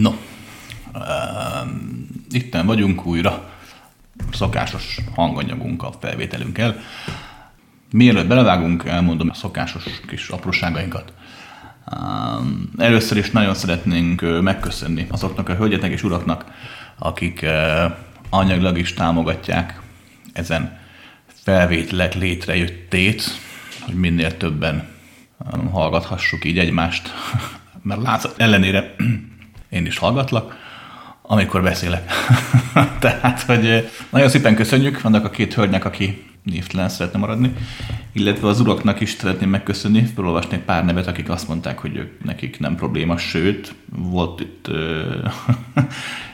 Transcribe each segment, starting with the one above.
No, uh, itten vagyunk újra, szokásos hanganyagunkkal, felvételünkkel. Mielőtt belevágunk, elmondom a szokásos kis apróságainkat. Uh, először is nagyon szeretnénk megköszönni azoknak a hölgyeknek és uraknak, akik anyagilag is támogatják ezen felvételek létrejöttét, hogy minél többen hallgathassuk így egymást, mert látszat ellenére én is hallgatlak, amikor beszélek. Tehát, hogy nagyon szépen köszönjük annak a két hölgynek, aki névtelen szeretne maradni, illetve az uraknak is szeretném megköszönni, felolvasni pár nevet, akik azt mondták, hogy ők, nekik nem probléma, sőt, volt itt uh,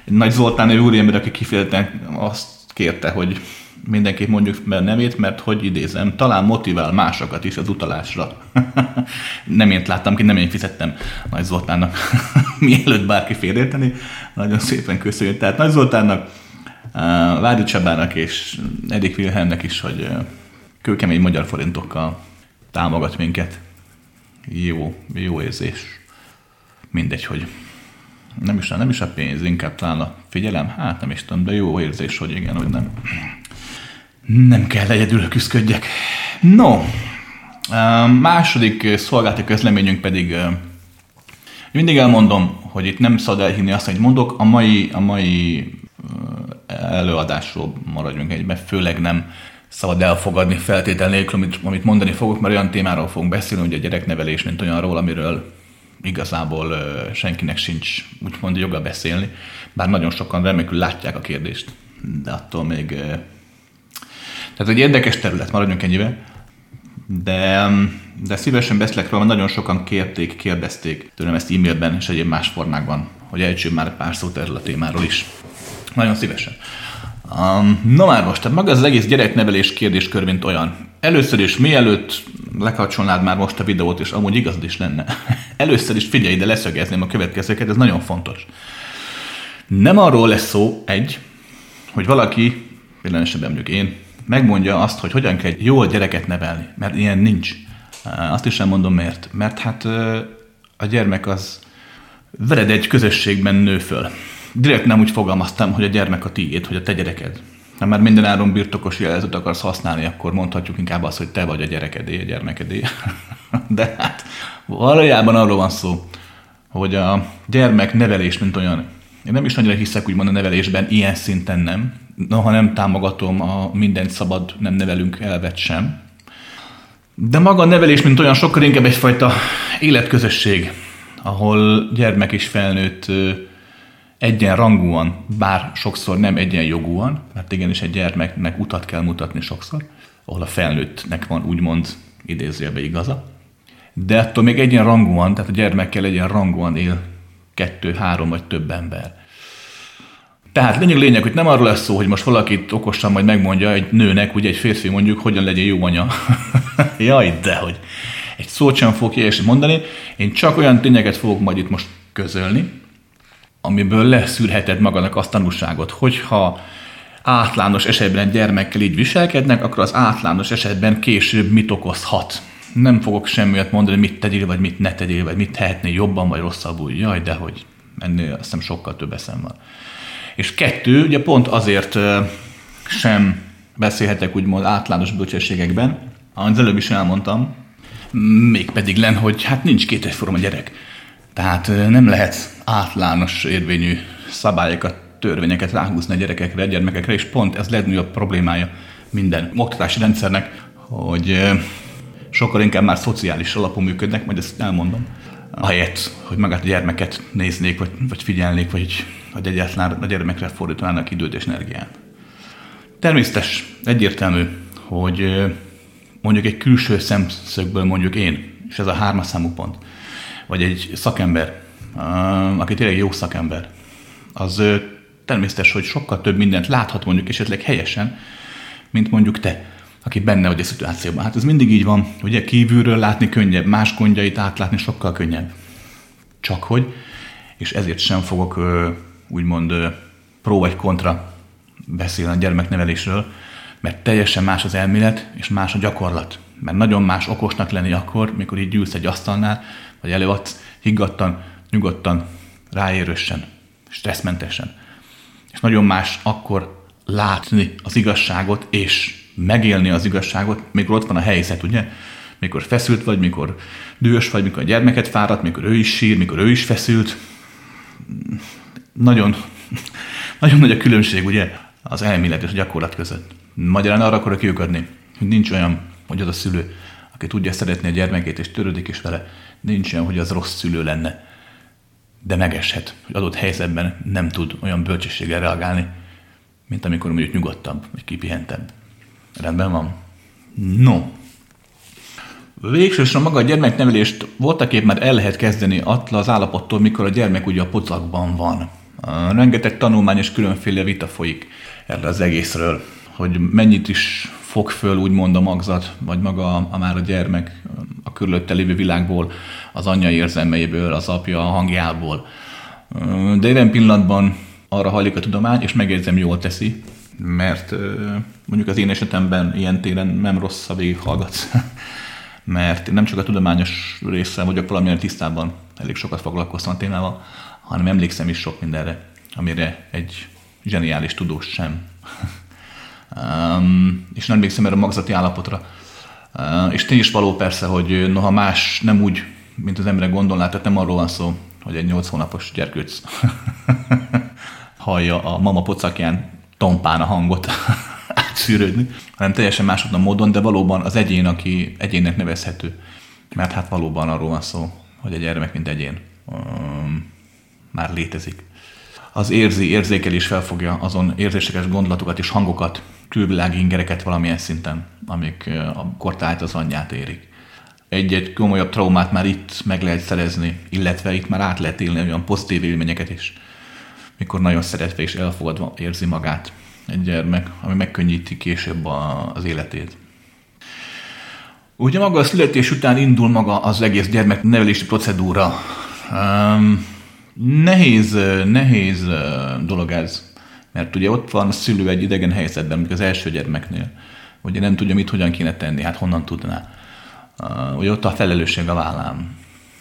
Nagy Zoltán, egy úriember, aki kifejezetten azt kérte, hogy mindenképp mondjuk mert nevét, mert hogy idézem, talán motivál másokat is az utalásra. nem én láttam ki, nem én fizettem Nagy Zoltánnak, mielőtt bárki félérteni. Nagyon szépen köszönjük. Tehát Nagy Zoltánnak, Vádi Csabának és Edik Wilhelmnek is, hogy kőkemény magyar forintokkal támogat minket. Jó, jó érzés. Mindegy, hogy nem is, nem is a pénz, inkább talán a figyelem, hát nem is tudom, de jó érzés, hogy igen, hogy nem. Nem kell egyedül küzdködjek. No, második szolgálati közleményünk pedig mindig elmondom, hogy itt nem szabad elhinni azt, hogy mondok, a mai, a mai előadásról maradjunk egyben, főleg nem szabad elfogadni feltétel nélkül, amit, amit mondani fogok, mert olyan témáról fogunk beszélni, hogy a gyereknevelés, mint olyanról, amiről igazából senkinek sincs úgymond joga beszélni, bár nagyon sokan remekül látják a kérdést, de attól még tehát egy érdekes terület, maradjunk ennyibe, de, de szívesen beszélek róla, mert nagyon sokan kérték, kérdezték tőlem ezt e-mailben és egyéb más formákban, hogy ejtsünk már pár szót erről a témáról is. Nagyon szívesen. Um, no már most, tehát maga az egész gyereknevelés kérdéskör, mint olyan. Először is, mielőtt lekapcsolnád már most a videót, és amúgy igazad is lenne. Először is figyelj, de leszögezném a következőket, ez nagyon fontos. Nem arról lesz szó, egy, hogy valaki, például esetben mondjuk én, megmondja azt, hogy hogyan kell jól gyereket nevelni, mert ilyen nincs. Azt is elmondom miért. Mert hát a gyermek az veled egy közösségben nő föl. Direkt nem úgy fogalmaztam, hogy a gyermek a tiéd, hogy a te gyereked. Ha már minden áron birtokos jelzőt akarsz használni, akkor mondhatjuk inkább azt, hogy te vagy a gyerekedé, a gyermekedé. De hát valójában arról van szó, hogy a gyermek nevelés, mint olyan, én nem is nagyra hiszek úgymond a nevelésben, ilyen szinten nem, noha nem támogatom a mindent szabad, nem nevelünk elvet sem. De maga a nevelés, mint olyan, sokkal inkább egyfajta életközösség, ahol gyermek és felnőtt egyenrangúan, bár sokszor nem egyenjogúan, mert igenis egy gyermeknek utat kell mutatni sokszor, ahol a felnőttnek van úgymond idézőjelbe igaza, de attól még egyenrangúan, tehát a gyermekkel egyenrangúan él kettő, három vagy több ember. Tehát lényeg lényeg, hogy nem arról lesz szó, hogy most valakit okosan majd megmondja egy nőnek, ugye egy férfi mondjuk, hogyan legyen jó anya. Jaj, de hogy egy szót sem fogok ilyesmit mondani. Én csak olyan tényeket fogok majd itt most közölni, amiből leszűrheted magadnak azt tanulságot, hogyha átlános esetben gyermekkel így viselkednek, akkor az átlános esetben később mit okozhat. Nem fogok semmiért mondani, mit tegyél, vagy mit ne tegyél, vagy mit tehetnél jobban, vagy rosszabbul. Jaj, de hogy ennél azt hiszem sokkal több eszem van. És kettő, ugye pont azért sem beszélhetek úgymond átlános bölcsességekben, az előbb is elmondtam, mégpedig len, hogy hát nincs két egyforma gyerek. Tehát nem lehet átlános érvényű szabályokat, törvényeket ráhúzni a gyerekekre, a gyermekekre, és pont ez legnagyobb problémája minden oktatási rendszernek, hogy sokkal inkább már szociális alapú működnek, majd ezt elmondom, ahelyett, hogy magát a gyermeket néznék, vagy, vagy figyelnék, vagy, vagy egyáltalán a gyermekre fordítanának időt és energiát. Természetes, egyértelmű, hogy mondjuk egy külső szemszögből mondjuk én, és ez a hármas számú pont, vagy egy szakember, aki tényleg jó szakember, az természetes, hogy sokkal több mindent láthat mondjuk esetleg helyesen, mint mondjuk te aki benne vagy a szituációban. Hát ez mindig így van, ugye kívülről látni könnyebb, más gondjait átlátni sokkal könnyebb. Csak hogy, és ezért sem fogok úgymond pro vagy kontra beszélni a gyermeknevelésről, mert teljesen más az elmélet, és más a gyakorlat. Mert nagyon más okosnak lenni akkor, mikor így gyűlsz egy asztalnál, vagy előadsz higgadtan, nyugodtan, ráérősen, stresszmentesen. És nagyon más akkor látni az igazságot, és megélni az igazságot, mikor ott van a helyzet, ugye? Mikor feszült vagy, mikor dühös vagy, mikor a gyermeket fáradt, mikor ő is sír, mikor ő is feszült. Nagyon, nagyon nagy a különbség, ugye, az elmélet és a gyakorlat között. Magyarán arra akarok kiukadni, hogy nincs olyan, hogy az a szülő, aki tudja szeretni a gyermekét és törődik is vele, nincs olyan, hogy az rossz szülő lenne. De megeshet, hogy adott helyzetben nem tud olyan bölcsességgel reagálni, mint amikor mondjuk nyugodtabb, vagy kipihentebb. Rendben van? No. Végsősorban maga a gyermeknevelést voltak épp már el lehet kezdeni attól az állapottól, mikor a gyermek ugye a pocakban van. Rengeteg tanulmány és különféle vita folyik erről az egészről, hogy mennyit is fog föl úgymond a magzat, vagy maga a, a már a gyermek a körülötte lévő világból, az anyja érzelmeiből, az apja hangjából. De jelen pillanatban arra hajlik a tudomány, és megjegyzem, jól teszi, mert mondjuk az én esetemben ilyen téren nem rossz, ha végighallgatsz, mert nem csak a tudományos része vagyok valamilyen tisztában, elég sokat foglalkoztam a témával, hanem emlékszem is sok mindenre, amire egy zseniális tudós sem. um, és nem emlékszem erre a magzati állapotra. Uh, és tény is való persze, hogy noha más nem úgy, mint az emberek gondolná, tehát nem arról van szó, hogy egy 8 hónapos gyerkőc hallja a mama pocakján tompán a hangot átszűrődni, hanem teljesen másodban módon, de valóban az egyén, aki egyénnek nevezhető. Mert hát valóban arról van szó, hogy egy gyermek, mint egyén um, már létezik. Az érzi, érzékelés felfogja azon érzéseket, gondolatokat és hangokat, külvilági ingereket valamilyen szinten, amik a kortájt az anyját érik. Egy-egy komolyabb traumát már itt meg lehet szerezni, illetve itt már át lehet élni olyan pozitív élményeket is mikor nagyon szeretve és elfogadva érzi magát egy gyermek, ami megkönnyíti később a, az életét. Ugye maga a születés után indul maga az egész gyermeknevelési procedúra. Um, nehéz, nehéz dolog ez, mert ugye ott van a szülő egy idegen helyzetben, mint az első gyermeknél. Ugye nem tudja, mit hogyan kéne tenni, hát honnan tudná. Uh, ugye ott a felelősség a vállám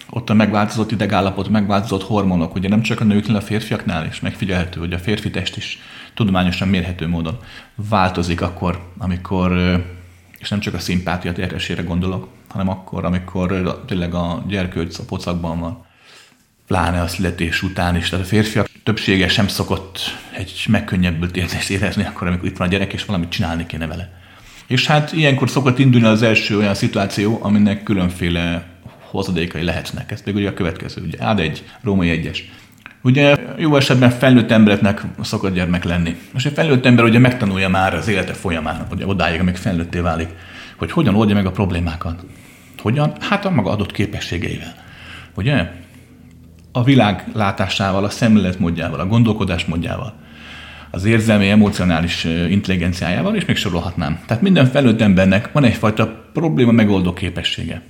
ott a megváltozott idegállapot, megváltozott hormonok, ugye nem csak a nőknél, a férfiaknál is megfigyelhető, hogy a férfi test is tudományosan mérhető módon változik akkor, amikor, és nem csak a szimpátia terhesére gondolok, hanem akkor, amikor tényleg a gyerkőc a pocakban van, pláne a születés után is. Tehát a férfiak többsége sem szokott egy megkönnyebbült érzést érezni akkor, amikor itt van a gyerek, és valamit csinálni kéne vele. És hát ilyenkor szokott indulni az első olyan szituáció, aminek különféle hozadékai lehetnek. Ez pedig ugye a következő, ugye ád egy, római egyes. Ugye jó esetben felnőtt embereknek szokott gyermek lenni. És egy felnőtt ember ugye megtanulja már az élete folyamán, ugye odáig, amíg felnőtté válik, hogy hogyan oldja meg a problémákat. Hogyan? Hát a maga adott képességeivel. Ugye? A világ látásával, a szemléletmódjával, a gondolkodásmódjával, az érzelmi, emocionális intelligenciájával, és még sorolhatnám. Tehát minden felnőtt embernek van egyfajta probléma megoldó képessége.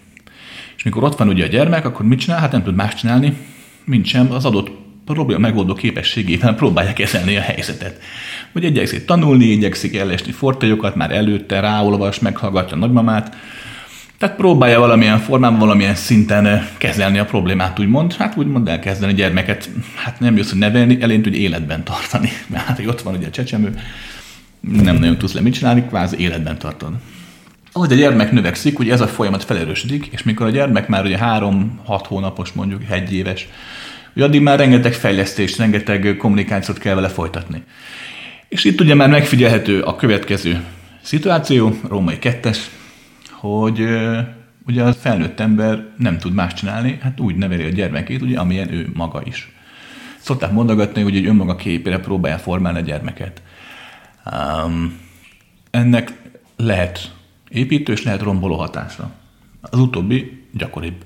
És mikor ott van ugye a gyermek, akkor mit csinál? Hát nem tud más csinálni, mint sem az adott probléma megoldó képességével próbálja kezelni a helyzetet. Hogy igyekszik tanulni, igyekszik ellesni fortajokat, már előtte ráolvas, meghallgatja a nagymamát, tehát próbálja valamilyen formában, valamilyen szinten kezelni a problémát, úgymond, hát úgymond elkezdeni gyermeket, hát nem jössz, hogy nevelni, elén hogy életben tartani. Mert hát, hogy ott van ugye a csecsemő, nem nagyon tudsz le mit csinálni, kvázi életben tartod. Ahogy a gyermek növekszik, ugye ez a folyamat felerősödik, és mikor a gyermek már ugye három-hat hónapos, mondjuk egy éves, ugye addig már rengeteg fejlesztést, rengeteg kommunikációt kell vele folytatni. És itt ugye már megfigyelhető a következő szituáció, római kettes, hogy ugye a felnőtt ember nem tud más csinálni, hát úgy neveli a gyermekét, ugye, amilyen ő maga is. Szokták mondogatni, hogy egy önmaga képére próbálja formálni a gyermeket. Um, ennek lehet építő és lehet romboló hatásra. Az utóbbi gyakoribb.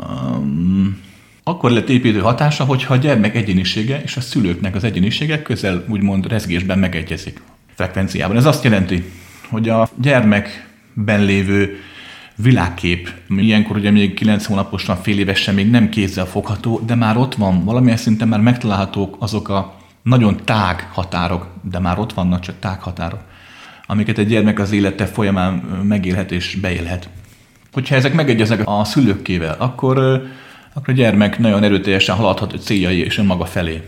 Um, akkor lett építő hatása, hogyha a gyermek egyénisége és a szülőknek az egyénisége közel úgymond rezgésben megegyezik frekvenciában. Ez azt jelenti, hogy a gyermekben lévő világkép, ilyenkor ugye még 9 hónaposan, fél évesen még nem kézzel fogható, de már ott van, valamilyen szinten már megtalálhatók azok a nagyon tág határok, de már ott vannak csak tág határok amiket egy gyermek az élete folyamán megélhet és beélhet. Hogyha ezek megegyeznek a szülőkkével, akkor akkor a gyermek nagyon erőteljesen haladhat a céljai és önmaga felé.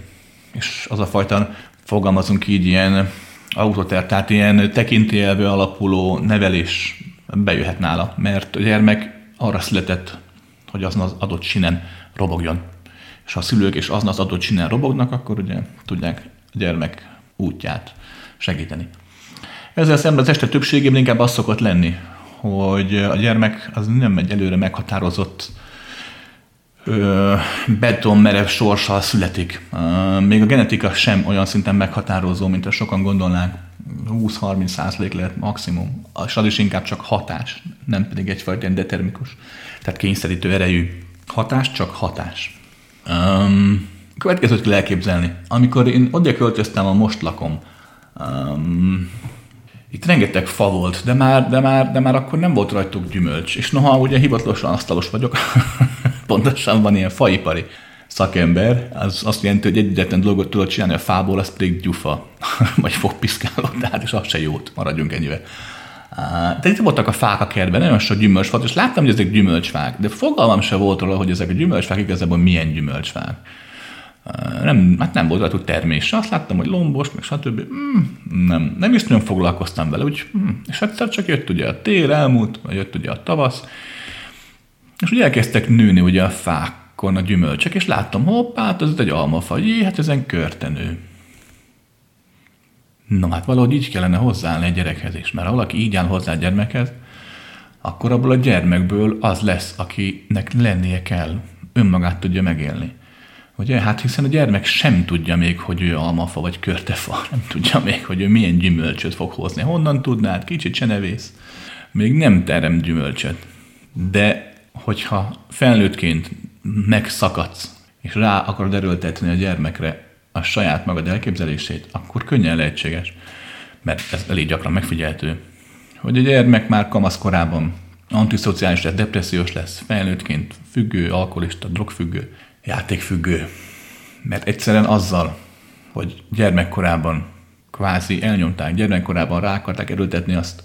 És az a fajta, fogalmazunk így, ilyen autoter, tehát ilyen tekintélyelvű alapuló nevelés bejöhet nála, mert a gyermek arra született, hogy azon az adott sinen robogjon. És ha a szülők és azon az adott sinen robognak, akkor ugye tudják a gyermek útját segíteni. Ezzel szemben az este többségében inkább az szokott lenni, hogy a gyermek az nem egy előre meghatározott betonmerev sorssal születik. Még a genetika sem olyan szinten meghatározó, mint a sokan gondolnák. 20-30 százalék lehet maximum. És az is inkább csak hatás, nem pedig egyfajta ilyen determikus, tehát kényszerítő erejű hatás, csak hatás. Um, következőt kell elképzelni. Amikor én oda költöztem, a most lakom, um, itt rengeteg fa volt, de már, de, már, de már akkor nem volt rajtuk gyümölcs. És noha ugye hivatalosan asztalos vagyok, pontosan van ilyen faipari szakember, az azt jelenti, hogy egyetlen dolgot tudod csinálni a fából, az pedig gyufa, vagy fogpiszkáló, tehát és az se jót, maradjunk ennyivel. De itt voltak a fák a kertben, nagyon sok gyümölcs volt, és láttam, hogy ezek gyümölcsfák, de fogalmam se volt róla, hogy ezek a gyümölcsfák igazából milyen gyümölcsfák. Nem, hát nem volt rajtuk termés. Azt láttam, hogy lombos, meg stb. Mm, nem, nem is nagyon foglalkoztam vele, úgy, mm. és egyszer csak jött ugye a tél, elmúlt, jött ugye a tavasz, és ugye elkezdtek nőni ugye a fákon a gyümölcsök, és láttam, hoppá, hát ez egy almafa, jé, hát ezen körtenő. No, hát valahogy így kellene hozzáállni egy gyerekhez is, mert ha valaki így áll hozzá a gyermekhez, akkor abból a gyermekből az lesz, akinek lennie kell, önmagát tudja megélni. Ugye? Hát hiszen a gyermek sem tudja még, hogy ő almafa vagy körtefa, nem tudja még, hogy ő milyen gyümölcsöt fog hozni. Honnan tudnád? Kicsit se nevész. Még nem terem gyümölcsöt. De hogyha felnőttként megszakadsz, és rá akarod erőltetni a gyermekre a saját magad elképzelését, akkor könnyen lehetséges, mert ez elég gyakran megfigyeltő, hogy a gyermek már kamaszkorában antiszociális lesz, depressziós lesz, felnőttként függő, alkoholista, drogfüggő, játékfüggő. Mert egyszerűen azzal, hogy gyermekkorában kvázi elnyomták, gyermekkorában rá akarták erőltetni azt,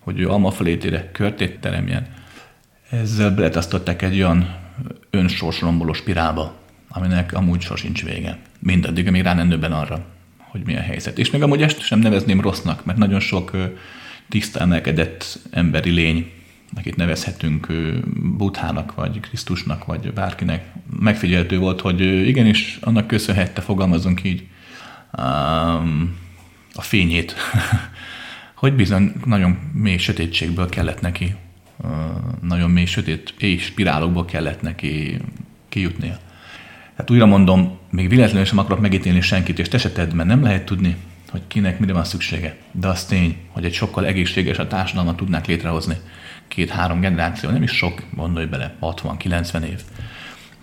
hogy ő almafalétére körtét teremjen, ezzel beletasztották egy olyan önsorsromboló spirálba, aminek amúgy sosincs vége. Mindaddig, amíg rá nem arra, hogy mi a helyzet. És még amúgy ezt sem nevezném rossznak, mert nagyon sok tiszta emelkedett emberi lény akit nevezhetünk Buthának, vagy Krisztusnak, vagy bárkinek, megfigyeltő volt, hogy igenis annak köszönhette, fogalmazunk így, a fényét, hogy bizony nagyon mély sötétségből kellett neki, nagyon mély sötét és spirálokból kellett neki kijutnia. Hát újra mondom, még véletlenül sem akarok megítélni senkit, és te se tedd, mert nem lehet tudni, hogy kinek mire van szüksége. De az tény, hogy egy sokkal egészséges a társadalmat tudnák létrehozni két-három generáció, nem is sok, gondolj bele, 60-90 év.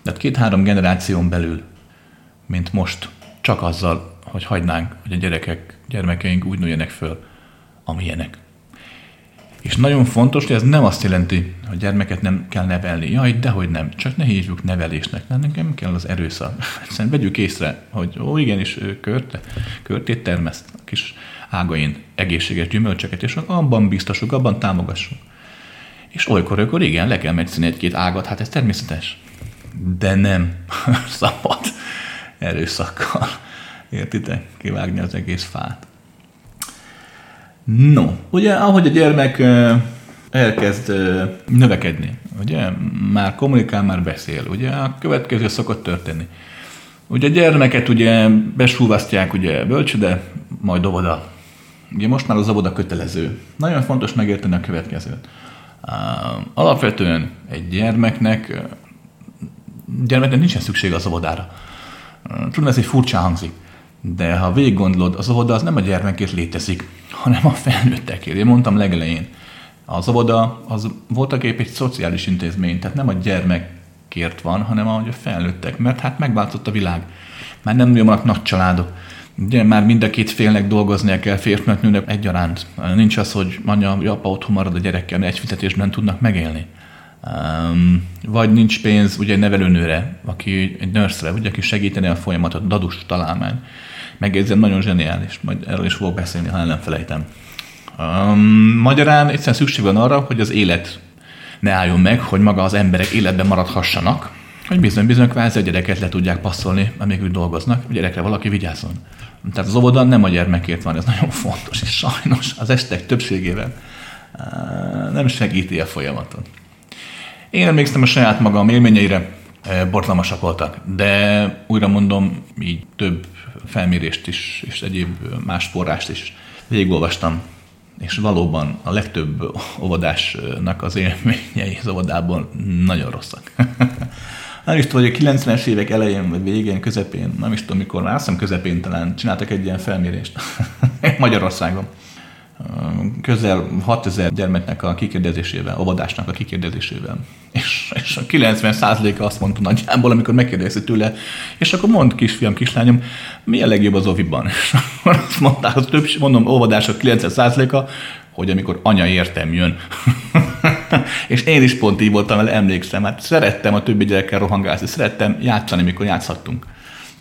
De két-három generáción belül, mint most, csak azzal, hogy hagynánk, hogy a gyerekek, gyermekeink úgy nőjenek föl, amilyenek. És nagyon fontos, hogy ez nem azt jelenti, hogy gyermeket nem kell nevelni. Jaj, dehogy nem, csak ne hívjuk nevelésnek, nem, nekem kell az erőszak. Egyszerűen vegyük észre, hogy ó, igenis, ő körte, körtét termeszt a kis ágain egészséges gyümölcseket, és abban biztosuk, abban támogassuk. És olykor, olykor igen, le kell megszíni egy-két ágat, hát ez természetes. De nem szabad erőszakkal, értitek, kivágni az egész fát. No, ugye ahogy a gyermek elkezd növekedni, ugye már kommunikál, már beszél, ugye a következő szokott történni. Ugye a gyermeket ugye besúvasztják ugye bölcsöde, majd óvoda. Ugye most már az óvoda kötelező. Nagyon fontos megérteni a következőt. Alapvetően egy gyermeknek, gyermeknek nincsen szüksége az óvodára. Tudom, ez egy furcsa hangzik, de ha végig gondolod, az óvoda az nem a gyermekért létezik, hanem a felnőttekért. Én mondtam legelején, az óvoda az voltak épp egy szociális intézmény, tehát nem a gyermekért van, hanem a felnőttek, mert hát megváltozott a világ. Már nem vannak nagy családok, Ugye már mind a két félnek dolgoznia kell, férfinak, nőnek egyaránt. Nincs az, hogy anya, apa otthon marad a gyerekkel, egy fizetésben tudnak megélni. Um, vagy nincs pénz ugye egy nevelőnőre, aki egy nurse ugye, aki segíteni a folyamatot, dadus találmány. Megjegyzem, nagyon zseniális, majd erről is fogok beszélni, ha nem felejtem. Um, magyarán egyszerűen szükség van arra, hogy az élet ne álljon meg, hogy maga az emberek életben maradhassanak, hogy bizony-bizony kvázi a gyereket le tudják passzolni, amíg úgy dolgoznak, a gyerekre valaki vigyázzon. Tehát az óvoda nem a gyermekért van, ez nagyon fontos, és sajnos az estek többségével nem segíti a folyamatot. Én emlékszem a saját magam élményeire, borzalmasak voltak, de újra mondom, így több felmérést is, és egyéb más forrást is végigolvastam, és valóban a legtöbb óvodásnak az élményei az óvodában nagyon rosszak. nem is tudom, hogy a 90-es évek elején, vagy végén, közepén, nem is tudom mikor, már azt hiszem közepén talán csináltak egy ilyen felmérést. Magyarországon közel 6000 gyermeknek a kikérdezésével, óvodásnak a kikérdezésével. És, és a 90%-a azt mondta nagyjából, amikor megkérdezte tőle, és akkor mond kisfiam, kislányom, mi a legjobb az oviban? És akkor azt mondták, az több, mondom, óvodások 90%-a, hogy amikor anya értem jön. és én is pont így voltam vele, emlékszem, hát szerettem a többi gyerekkel rohangálni, szerettem játszani, mikor játszhattunk.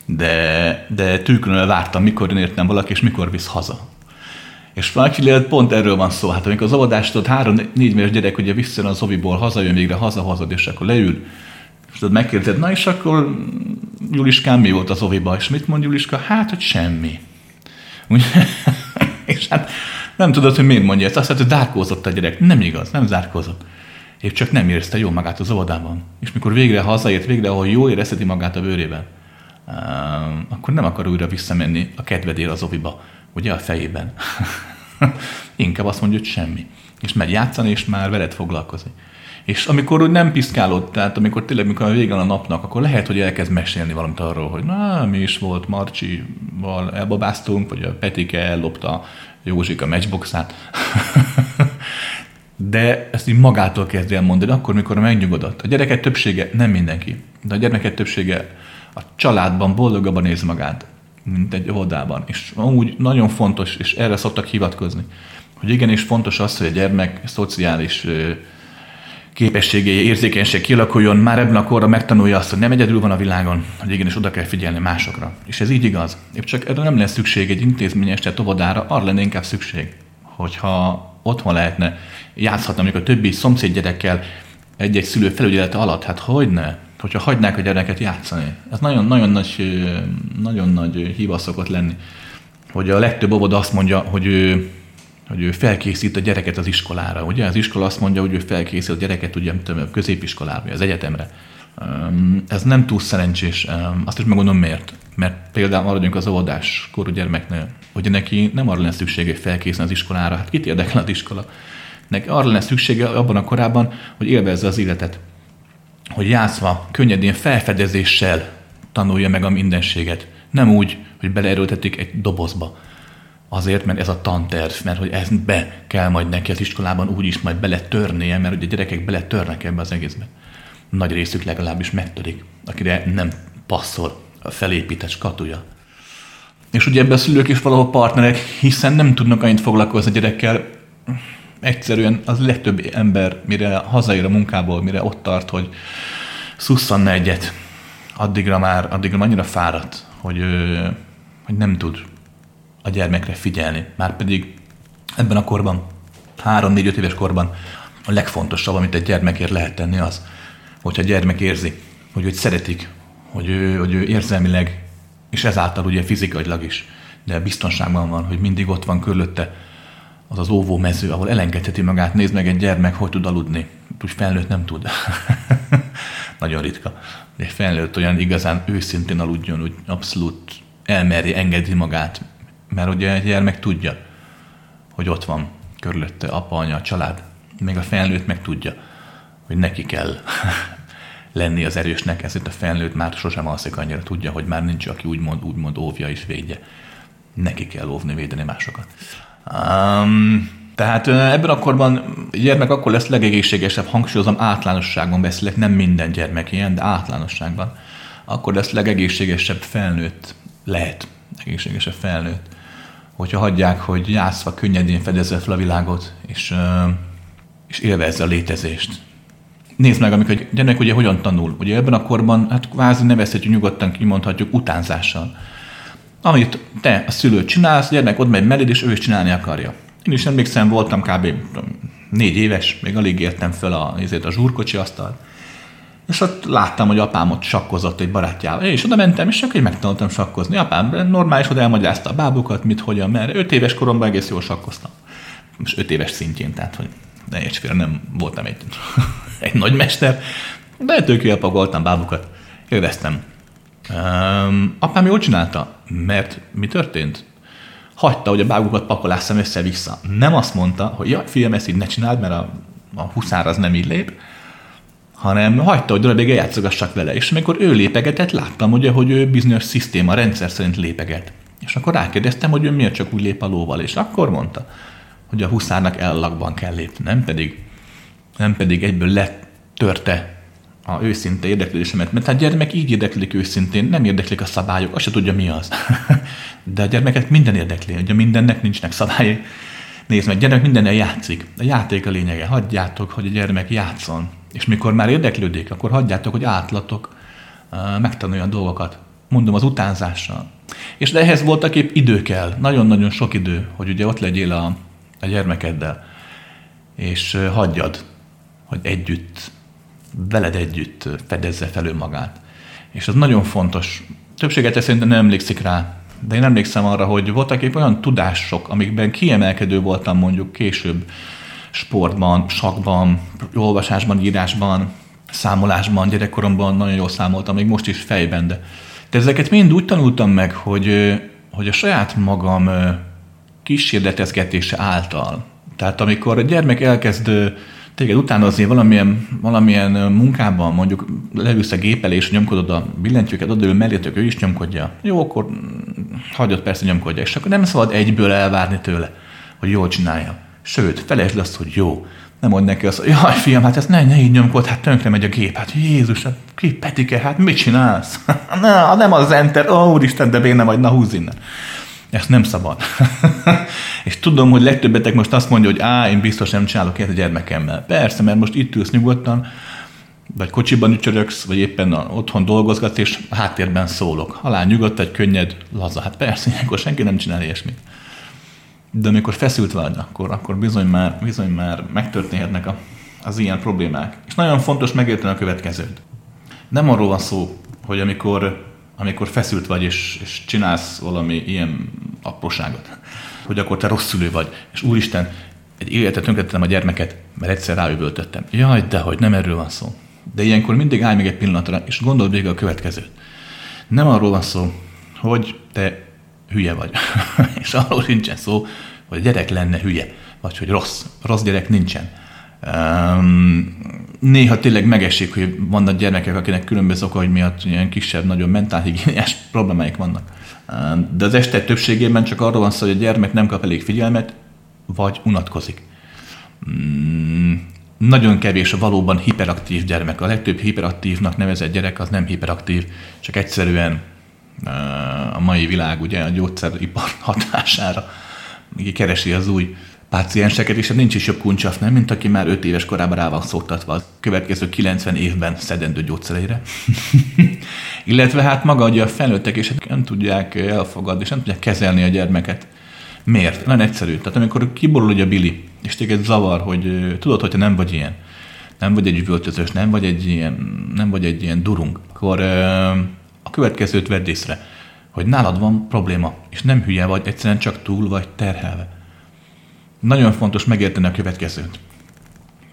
De, de tűkönül vártam, mikor jön értem valaki, és mikor visz haza. És Valkilélet pont erről van szó. Hát amikor az óvodástól három-négy éves gyerek ugye visszajön az oviból, hazajön végre, hazahozod, és akkor leül, és tudod, megkérdezed, na és akkor Juliskám mi volt az oviba? És mit mond Juliska? Hát, hogy semmi. és hát nem tudod, hogy miért mondja ezt. Azt mondja, hogy zárkózott a gyerek. Nem igaz, nem zárkózott. Épp csak nem érezte jól magát az óvodában. És mikor végre hazaért, végre, ahol jól érezheti magát a bőrében, akkor nem akar újra visszamenni a kedvedél az oviba ugye a fejében. Inkább azt mondja, hogy semmi. És megy játszani, és már veled foglalkozik. És amikor úgy nem piszkálod, tehát amikor tényleg, mikor a vége a napnak, akkor lehet, hogy elkezd mesélni valamit arról, hogy na, mi is volt, Marcsival elbabáztunk, vagy a Petike ellopta Józsik a matchboxát. de ezt így magától kezdi el mondani, akkor, mikor megnyugodott. A gyereket többsége, nem mindenki, de a gyermeket többsége a családban boldogabban néz magát, mint egy óvodában. És úgy nagyon fontos, és erre szoktak hivatkozni, hogy igenis fontos az, hogy a gyermek szociális képességei, érzékenység kialakuljon, már ebben a korra megtanulja azt, hogy nem egyedül van a világon, hogy igenis oda kell figyelni másokra. És ez így igaz. Épp csak erre nem lesz szükség egy intézményes tehát óvodára, arra lenne inkább szükség, hogyha otthon lehetne, játszhatna mondjuk a többi szomszéd gyerekkel egy-egy szülő felügyelete alatt, hát hogy ne? Hogyha hagynák a gyereket játszani. Ez nagyon, nagyon nagy, nagyon nagy hiba szokott lenni, hogy a legtöbb óvoda azt mondja, hogy ő, hogy ő felkészít a gyereket az iskolára. Ugye az iskola azt mondja, hogy ő felkészít a gyereket ugye, a középiskolára, vagy az egyetemre. Ez nem túl szerencsés. Azt is megmondom miért. Mert például maradjunk az óvodás korú gyermeknél, hogy neki nem arra lenne szüksége, hogy felkészíteni az iskolára. Hát kit érdekel az iskola? Neki arra lenne szüksége abban a korában, hogy élvezze az életet hogy játszva, könnyedén felfedezéssel tanulja meg a mindenséget. Nem úgy, hogy beleerőltetik egy dobozba. Azért, mert ez a tanterv, mert hogy ezt be kell majd neki az iskolában úgy is majd beletörnie, mert ugye a gyerekek beletörnek ebbe az egészbe. Nagy részük legalábbis megtörik, akire nem passzol a felépített skatuja. És ugye ebben a szülők is valahol partnerek, hiszen nem tudnak annyit foglalkozni a gyerekkel, egyszerűen az legtöbb ember, mire hazaér a munkából, mire ott tart, hogy szusszanna egyet, addigra már, addigra annyira fáradt, hogy, hogy nem tud a gyermekre figyelni. Már pedig ebben a korban, három-négy-öt éves korban a legfontosabb, amit egy gyermekért lehet tenni az, hogyha a gyermek érzi, hogy őt szeretik, hogy ő, hogy ő érzelmileg, és ezáltal ugye fizikailag is, de biztonságban van, hogy mindig ott van körülötte, az az óvó mező, ahol elengedheti magát, nézd meg egy gyermek, hogy tud aludni. Úgy felnőtt nem tud. Nagyon ritka. Egy felnőtt olyan igazán őszintén aludjon, úgy abszolút elmeri, engedi magát. Mert ugye egy gyermek tudja, hogy ott van körülötte apa, anya, a család. Még a felnőtt meg tudja, hogy neki kell lenni az erősnek, ezért a felnőtt már sosem alszik annyira, tudja, hogy már nincs, aki úgymond, úgymond óvja és védje. Neki kell óvni, védeni másokat. Um, tehát ebben a korban gyermek akkor lesz legegészségesebb, hangsúlyozom, általánosságban beszélek, nem minden gyermek ilyen, de általánosságban. Akkor lesz legegészségesebb felnőtt, lehet egészségesebb felnőtt, hogyha hagyják, hogy játszva könnyedén fedezze fel a világot, és, és élvezze a létezést. Nézd meg, amikor egy gyermek ugye hogyan tanul. Ugye ebben a korban, hát kvázi nevezhetjük nyugodtan, kimondhatjuk utánzással amit te, a szülő csinálsz, a gyermek ott megy melléd, és ő is csinálni akarja. Én is emlékszem, voltam kb. négy éves, még alig értem fel a, a zsúrkocsi asztal. És ott láttam, hogy apám ott sakkozott egy barátjával. Én is oda mentem, és csak egy megtanultam sakkozni. Apám normális, hogy elmagyarázta a bábukat, mit, hogyan, mert öt éves koromban egész jól sakkoztam. Most öt éves szintjén, tehát hogy ne érts félre, nem voltam egy, egy nagy mester, de jó voltam bábukat. Élveztem. Um, apám jól csinálta, mert mi történt? Hagyta, hogy a bábukat pakolásszam össze-vissza. Nem azt mondta, hogy ja, fiam, ezt így ne csináld, mert a, a huszár az nem így lép, hanem hagyta, hogy darabig játszogassak vele. És amikor ő lépegetett, láttam ugye, hogy ő bizonyos szisztéma, rendszer szerint lépeget. És akkor rákérdeztem, hogy ő miért csak úgy lép a lóval, és akkor mondta, hogy a huszárnak ellakban kell lépni, nem pedig, nem pedig egyből letörte a őszinte érdeklődésemet, mert hát gyermek így érdeklik őszintén, nem érdeklik a szabályok, azt se tudja mi az. De a gyermeket minden érdekli, ugye mindennek nincsnek szabályai. Nézd meg, gyermek mindennel játszik. A játék a lényege. Hagyjátok, hogy a gyermek játszon. És mikor már érdeklődik, akkor hagyjátok, hogy átlatok, megtanuljon dolgokat. Mondom, az utánzással. És de ehhez voltak épp idő kell, nagyon-nagyon sok idő, hogy ugye ott legyél a, a gyermekeddel, és hagyjad, hogy együtt, veled együtt fedezze fel magát. És az nagyon fontos. Többséget szerintem nem emlékszik rá, de én emlékszem arra, hogy voltak épp olyan tudások, amikben kiemelkedő voltam mondjuk később, sportban, sakban, olvasásban, írásban, számolásban, gyerekkoromban nagyon jól számoltam, még most is fejben, de, de ezeket mind úgy tanultam meg, hogy, hogy a saját magam kísérletezgetése által. Tehát amikor a gyermek elkezd téged utánozni valamilyen, valamilyen munkában, mondjuk leülsz a gép elé, és nyomkodod a billentyűket, odaül mellétök, ő is nyomkodja. Jó, akkor hagyod persze nyomkodja, és akkor nem szabad egyből elvárni tőle, hogy jól csinálja. Sőt, felejtsd azt, hogy jó. Nem mond neki azt, jaj, fiam, hát ezt ne, ne így nyomkod, hát tönkre megy a gép. Hát Jézus, hát ki Petike, hát mit csinálsz? na, nem az enter, ó, úristen, de béne vagy, na húzz innen. Ezt nem szabad. és tudom, hogy legtöbbetek most azt mondja, hogy á, én biztos nem csinálok ilyet a gyermekemmel. Persze, mert most itt ülsz nyugodtan, vagy kocsiban ücsöröksz, vagy éppen otthon dolgozgatsz, és a háttérben szólok. Halál nyugodt, egy könnyed, laza. Hát persze, ilyenkor senki nem csinál ilyesmit de amikor feszült vagy, akkor, akkor bizony, már, bizony már megtörténhetnek a, az ilyen problémák. És nagyon fontos megérteni a következőt. Nem arról van szó, hogy amikor, amikor feszült vagy, és, és csinálsz valami ilyen apróságot, hogy akkor te rossz szülő vagy, és úristen, egy életet tönkretettem a gyermeket, mert egyszer ráüvöltöttem. Jaj, de hogy nem erről van szó. De ilyenkor mindig állj meg egy pillanatra, és gondold végig a következőt. Nem arról van szó, hogy te hülye vagy. és arról sincsen szó, hogy a gyerek lenne hülye, vagy hogy rossz. Rossz gyerek nincsen. Um, néha tényleg megesik, hogy vannak gyermekek, akinek különböző okai miatt ilyen kisebb, nagyon mentálhigiéniás problémáik vannak. De az este többségében csak arról van szó, hogy a gyermek nem kap elég figyelmet, vagy unatkozik. Um, nagyon kevés a valóban hiperaktív gyermek. A legtöbb hiperaktívnak nevezett gyerek az nem hiperaktív, csak egyszerűen a mai világ ugye a gyógyszeripar hatására keresi az új pácienseket, és hát nincs is jobb kuncsaf, nem, mint aki már 5 éves korában rá van szoktatva a következő 90 évben szedendő gyógyszereire. Illetve hát maga ugye a felnőttek, és hát nem tudják elfogadni, és nem tudják kezelni a gyermeket. Miért? Nagyon egyszerű. Tehát amikor kiborul ugye a Billy, és téged zavar, hogy tudod, hogy te nem vagy ilyen, nem vagy egy üvöltözős, nem vagy egy ilyen, nem vagy egy ilyen durung, akkor a következőt vedd észre, hogy nálad van probléma, és nem hülye vagy, egyszerűen csak túl vagy terhelve. Nagyon fontos megérteni a következőt.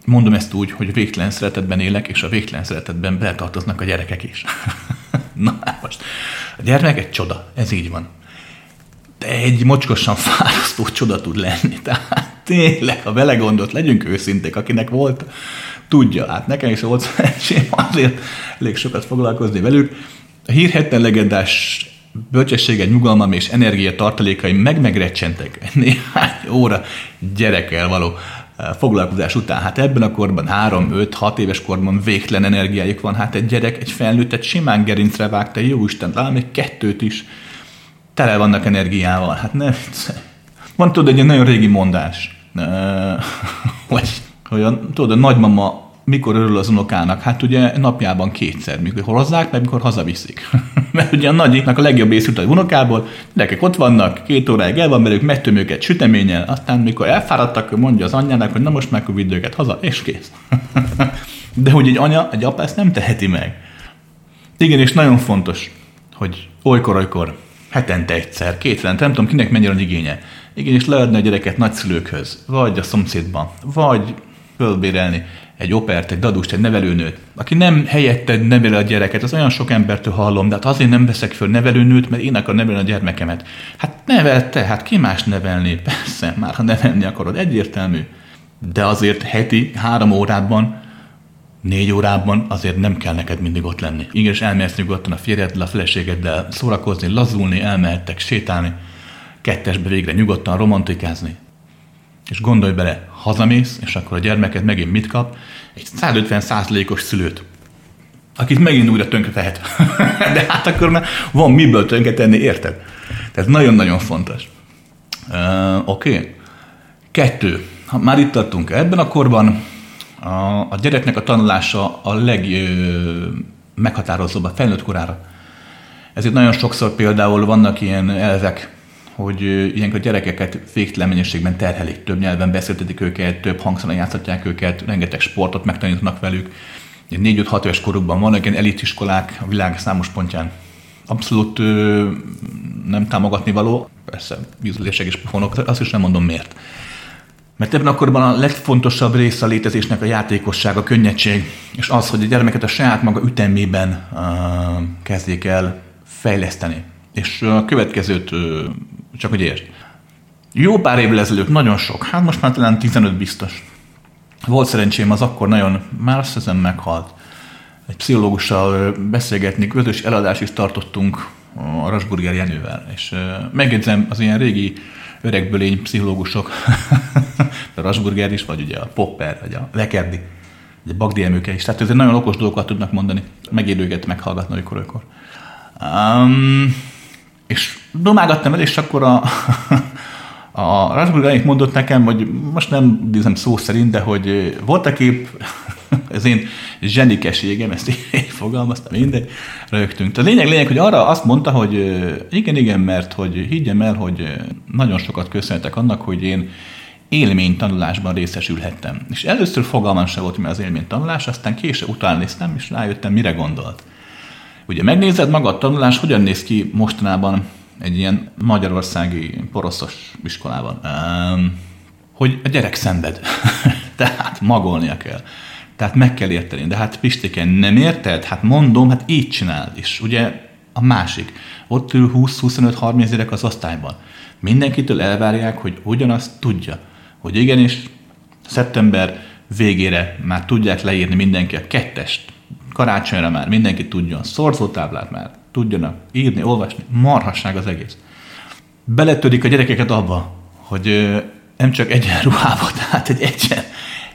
Mondom ezt úgy, hogy végtelen szeretetben élek, és a végtelen szeretetben beletartoznak a gyerekek is. Na hát most, a gyermek egy csoda, ez így van. De egy mocskosan fárasztó csoda tud lenni. Tehát tényleg, ha belegondolt, legyünk őszinték, akinek volt, tudja. Hát nekem is volt szerencsém azért elég sokat foglalkozni velük, a hírhetten legendás bölcsessége, nyugalmam és energia tartalékaim meg megrecsentek néhány óra gyerekkel való eh, foglalkozás után. Hát ebben a korban, 3-5-6 éves korban végtelen energiájuk van. Hát egy gyerek, egy felnőttet simán gerincre vágta, jó Isten, talán még kettőt is tele vannak energiával. Hát ne, van tudod egy nagyon régi mondás, hogy, hogy a, tudod, a nagymama mikor örül az unokának? Hát ugye napjában kétszer, mikor hozzák, meg mikor hazaviszik. Mert ugye a nagyiknak a legjobb ész jut a unokából, gyerekek ott vannak, két óráig el van velük, megtöm őket süteménnyel, aztán mikor elfáradtak, mondja az anyjának, hogy na most meg vidd őket haza, és kész. De hogy egy anya, egy apa ezt nem teheti meg. Igen, és nagyon fontos, hogy olykor-olykor, hetente egyszer, két nem tudom kinek mennyire igénye. Igen, és leadni a gyereket nagyszülőkhöz, vagy a szomszédba, vagy fölbérelni egy opert, egy dadust, egy nevelőnőt, aki nem helyetted neveli a gyereket, az olyan sok embertől hallom, de hát azért nem veszek föl nevelőnőt, mert én akarom nevelni a gyermekemet. Hát nevelte, hát ki más nevelni? Persze, már ha nevelni akarod, egyértelmű. De azért heti három órában, négy órában azért nem kell neked mindig ott lenni. Igen, és elmehetsz nyugodtan a férjeddel, a feleségeddel szórakozni, lazulni, elmehettek sétálni, kettesbe végre nyugodtan romantikázni. És gondolj bele, hazamész, és akkor a gyermeked megint mit kap? Egy 150 os szülőt, akit megint újra tönkre tehet. De hát akkor már van miből tönkre tenni, érted? Tehát nagyon-nagyon fontos. Uh, Oké. Okay. Kettő. Ha már itt tartunk ebben a korban, a, a gyereknek a tanulása a legmeghatározóbb a felnőtt korára. Ezért nagyon sokszor például vannak ilyen elvek, hogy ilyenkor a gyerekeket végtelen mennyiségben terhelik, több nyelven beszéltetik őket, több hangszeren játszhatják őket, rengeteg sportot megtanítanak velük. 4-5-6 éves korukban vannak ilyen elitiskolák a világ számos pontján. Abszolút ö, nem támogatni való, persze bízlések és pofonok, azt is nem mondom miért. Mert ebben akkorban a legfontosabb része a létezésnek a játékosság, a könnyedség, és az, hogy a gyermeket a saját maga ütemében uh, kezdjék el fejleszteni. És a következőt csak hogy értsd. Jó pár évvel ezelőtt, nagyon sok, hát most már talán 15 biztos. Volt szerencsém az akkor nagyon, már azt hiszem meghalt, egy pszichológussal beszélgetni, közös eladást is tartottunk a Rasburger Jenővel, és megjegyzem, az ilyen régi öregbölény pszichológusok, a Rasburger is, vagy ugye a Popper, vagy a Lekerdi, vagy a Bagdi Emőke is, tehát ezért nagyon okos dolgokat tudnak mondani, megérőket meghallgatni olykor-olykor. Um, és domágattam el, és akkor a, a Rasburg mondott nekem, hogy most nem idézem szó szerint, de hogy volt a kép, ez én zsenikeségem, ezt így fogalmaztam, mindegy, rögtünk. A lényeg, lényeg, hogy arra azt mondta, hogy igen, igen, mert hogy higgyem el, hogy nagyon sokat köszönhetek annak, hogy én élménytanulásban részesülhettem. És először fogalmam se volt, mi az élménytanulás, aztán később utána néztem, és rájöttem, mire gondolt. Ugye megnézed maga a tanulás, hogyan néz ki mostanában egy ilyen magyarországi poroszos iskolában, hogy a gyerek szenved, tehát magolnia kell. Tehát meg kell érteni. De hát Pistéken nem érted? Hát mondom, hát így csináld is. Ugye a másik. Ott ül 20-25-30 gyerek az osztályban. Mindenkitől elvárják, hogy ugyanazt tudja. Hogy igenis szeptember végére már tudják leírni mindenki a kettest, karácsonyra már mindenki tudjon szorzótáblát már tudjanak írni, olvasni, marhasság az egész. Beletörik a gyerekeket abba, hogy nem csak egyen ruhába, tehát egy egyen,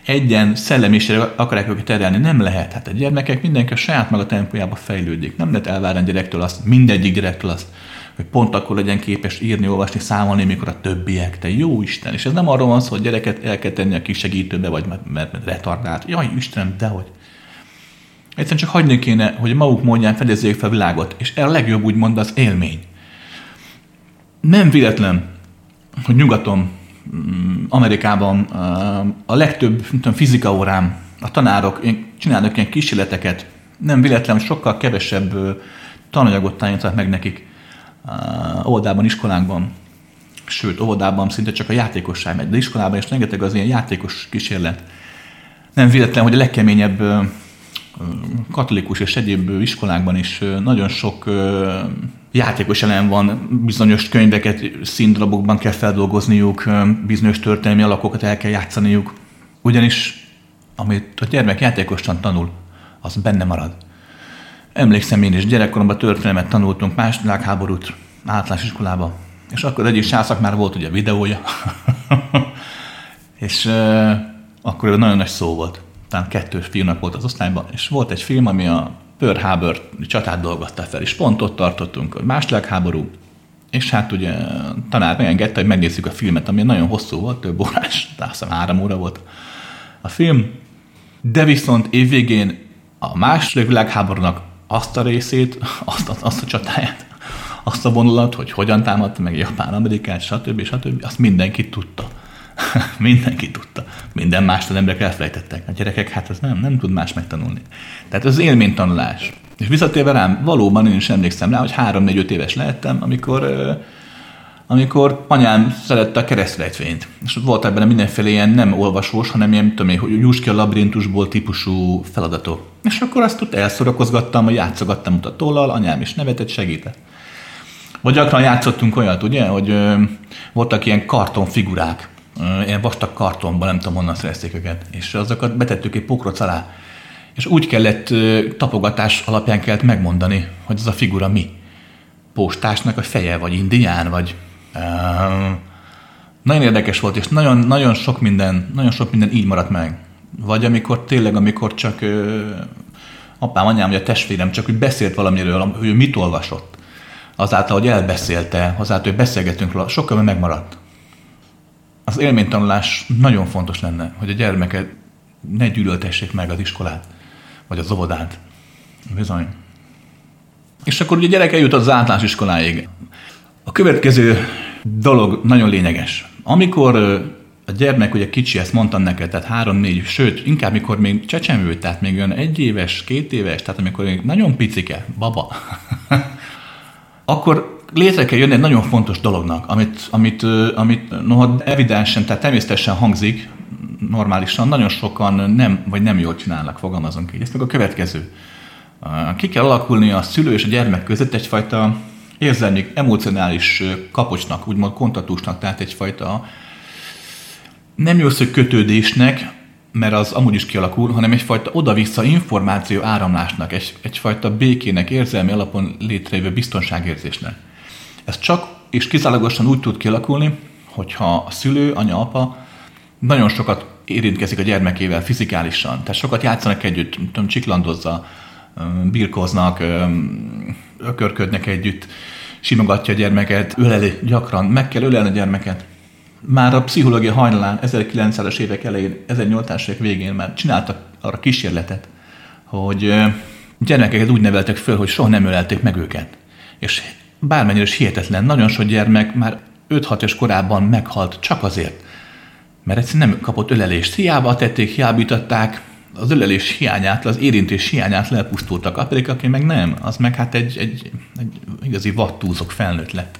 egyen szellemiségre akarják őket terelni. Nem lehet. Hát a gyermekek mindenki a saját maga tempójába fejlődik. Nem lehet elvárni a gyerektől azt, mindegyik gyerektől azt, hogy pont akkor legyen képes írni, olvasni, számolni, mikor a többiek. Te jó Isten! És ez nem arról van szó, hogy gyereket el kell tenni a kis segítőbe, vagy mert, mert retardált. Jaj, Istenem, dehogy. Egyszerűen csak hagyni kéne, hogy maguk mondján fedezzék fel a világot, és a legjobb úgymond az élmény. Nem véletlen, hogy nyugaton, mm, Amerikában a legtöbb tudom, fizika órám, a tanárok csinálnak ilyen kísérleteket, nem véletlen, hogy sokkal kevesebb tananyagot tanítanak meg nekik óvodában, iskolánkban, sőt, óvodában szinte csak a játékosság megy, de iskolában is rengeteg az ilyen játékos kísérlet. Nem véletlen, hogy a legkeményebb katolikus és egyéb iskolákban is nagyon sok játékos elem van, bizonyos könyveket színdarabokban kell feldolgozniuk, bizonyos történelmi alakokat el kell játszaniuk. Ugyanis amit a gyermek játékosan tanul, az benne marad. Emlékszem én is, gyerekkoromban történelmet tanultunk, más világháborút általános iskolába, és akkor egyik sászak már volt ugye videója, és uh, akkor nagyon nagy szó volt talán kettős filmnek volt az osztályban, és volt egy film, ami a Pearl Harbor csatát dolgozta fel, és pont ott tartottunk, hogy második háború, és hát ugye tanár megengedte, hogy megnézzük a filmet, ami nagyon hosszú volt, több órás, azt hiszem három óra volt a film, de viszont évvégén a második világháborúnak azt a részét, azt, azt, azt a csatáját, azt a vonulat, hogy hogyan támadta meg Japán, Amerikát, stb. stb. azt mindenki tudta. Mindenki tudta. Minden mást az emberek elfelejtettek. A gyerekek, hát az nem, nem tud más megtanulni. Tehát ez az élménytanulás. És visszatérve rám, valóban én is emlékszem rá, hogy három-négy-öt éves lehettem, amikor amikor anyám szerette a keresztrejtvényt. És volt ebben mindenféle ilyen nem olvasós, hanem ilyen, tudom hogy juss ki a labirintusból típusú feladatok. És akkor azt ott elszorakozgattam, vagy játszogattam tollal, anyám is nevetett, segített. Vagy gyakran játszottunk olyat, ugye, hogy ö, voltak ilyen kartonfigurák, ilyen vastag kartonban, nem tudom honnan szerezték őket, és azokat betettük egy pokroc alá. És úgy kellett, tapogatás alapján kellett megmondani, hogy ez a figura mi. Postásnak a feje, vagy indián, vagy nagyon érdekes volt, és nagyon, nagyon sok minden, nagyon sok minden így maradt meg. Vagy amikor tényleg, amikor csak ö, apám, anyám, vagy a testvérem csak úgy beszélt valamiről, hogy ő mit olvasott. Azáltal, hogy elbeszélte, azáltal, hogy beszélgetünk róla, sokkal megmaradt. Az élménytanulás nagyon fontos lenne, hogy a gyermeket ne gyűlöltessék meg az iskolát, vagy az óvodát. Bizony. És akkor ugye a gyerek eljut az általános iskoláig. A következő dolog nagyon lényeges. Amikor a gyermek ugye kicsi, ezt mondtam neked, tehát három-négy, sőt, inkább mikor még csecsemő, tehát még olyan egy éves, két éves, tehát amikor még nagyon picike, baba, akkor létre kell jönni egy nagyon fontos dolognak, amit, amit, amit noha evidensen, tehát természetesen hangzik, normálisan, nagyon sokan nem, vagy nem jól csinálnak, fogalmazunk így. Ez meg a következő. Ki kell alakulni a szülő és a gyermek között egyfajta érzelmi, emocionális kapocsnak, úgymond kontaktusnak, tehát egyfajta nem jó hogy kötődésnek, mert az amúgy is kialakul, hanem egyfajta oda-vissza információ áramlásnak, egy, egyfajta békének, érzelmi alapon létrejövő biztonságérzésnek. Ez csak és kizárólagosan úgy tud kialakulni, hogyha a szülő, anya, apa nagyon sokat érintkezik a gyermekével fizikálisan. Tehát sokat játszanak együtt, tudom, csiklandozza, birkoznak, ökörködnek együtt, simogatja a gyermeket, öleli gyakran, meg kell ölelni a gyermeket. Már a pszichológia hajnalán 1900-as évek elején, 1800-as évek végén már csináltak arra kísérletet, hogy gyermekeket úgy neveltek föl, hogy soha nem ölelték meg őket. És bármennyire is hihetetlen, nagyon sok gyermek már 5-6 éves korában meghalt csak azért, mert egyszerűen nem kapott ölelést. Hiába tették, hiába az ölelés hiányát, az érintés hiányát lepusztultak. A pedig aki meg nem, az meg hát egy, egy, egy igazi vattúzok felnőtt lett.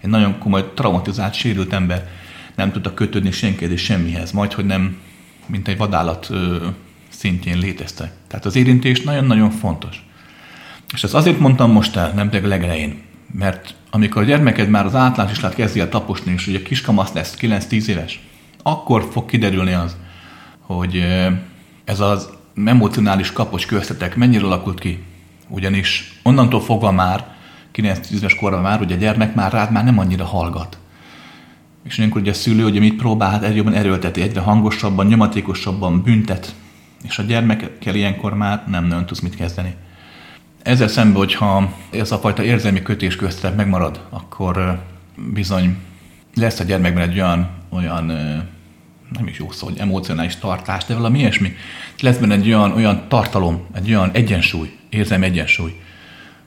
Egy nagyon komoly, traumatizált, sérült ember nem tudta kötődni senkihez és semmihez, majd hogy nem, mint egy vadállat ö, szintjén léteztek. Tehát az érintés nagyon-nagyon fontos. És ezt azért mondtam most el, nem pedig legelején, mert amikor a gyermeked már az általános islát kezdi el taposni, és ugye kiskamasz lesz, 9-10 éves, akkor fog kiderülni az, hogy ez az emocionális kapocs köztetek mennyire alakult ki? Ugyanis onnantól fogva már, 9-10 éves korban már, hogy a gyermek már rád már nem annyira hallgat. És ilyenkor ugye a szülő ugye mit próbál, hát egyre jobban erőlteti, egyre hangosabban, nyomatékosabban büntet, és a gyermekkel ilyenkor már nem nagyon tudsz mit kezdeni. Ezzel szemben, hogyha ez a fajta érzelmi kötés köztetek megmarad, akkor bizony lesz a gyermekben egy olyan, olyan nem is jó szó, hogy emocionális tartás, de valami ilyesmi. Lesz benne egy olyan, olyan tartalom, egy olyan egyensúly, érzem egyensúly,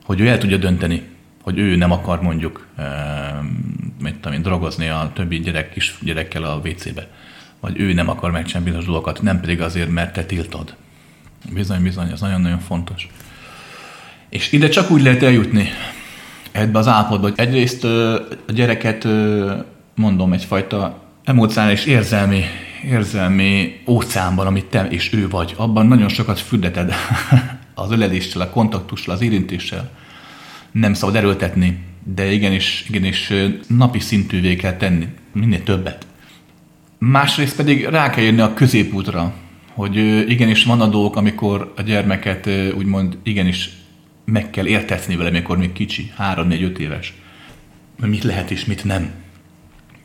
hogy ő el tudja dönteni, hogy ő nem akar mondjuk, mit tudom én, drogozni a többi gyerek, kis gyerekkel a WC-be. Vagy ő nem akar megcsinálni bizonyos dolgokat, nem pedig azért, mert te tiltod. Bizony, bizony, ez nagyon-nagyon fontos. És ide csak úgy lehet eljutni, ebbe az állapotba, egyrészt a gyereket, mondom, egyfajta emocionális érzelmi, érzelmi óceánban, amit te és ő vagy, abban nagyon sokat fürdeted az öleléssel, a kontaktussal, az érintéssel. Nem szabad erőltetni, de igenis, igenis napi szintűvé kell tenni, minél többet. Másrészt pedig rá kell jönni a középútra, hogy igenis van a dolgok, amikor a gyermeket úgymond igenis meg kell értetni vele, amikor még kicsi, 3-4-5 éves. Mit lehet és mit nem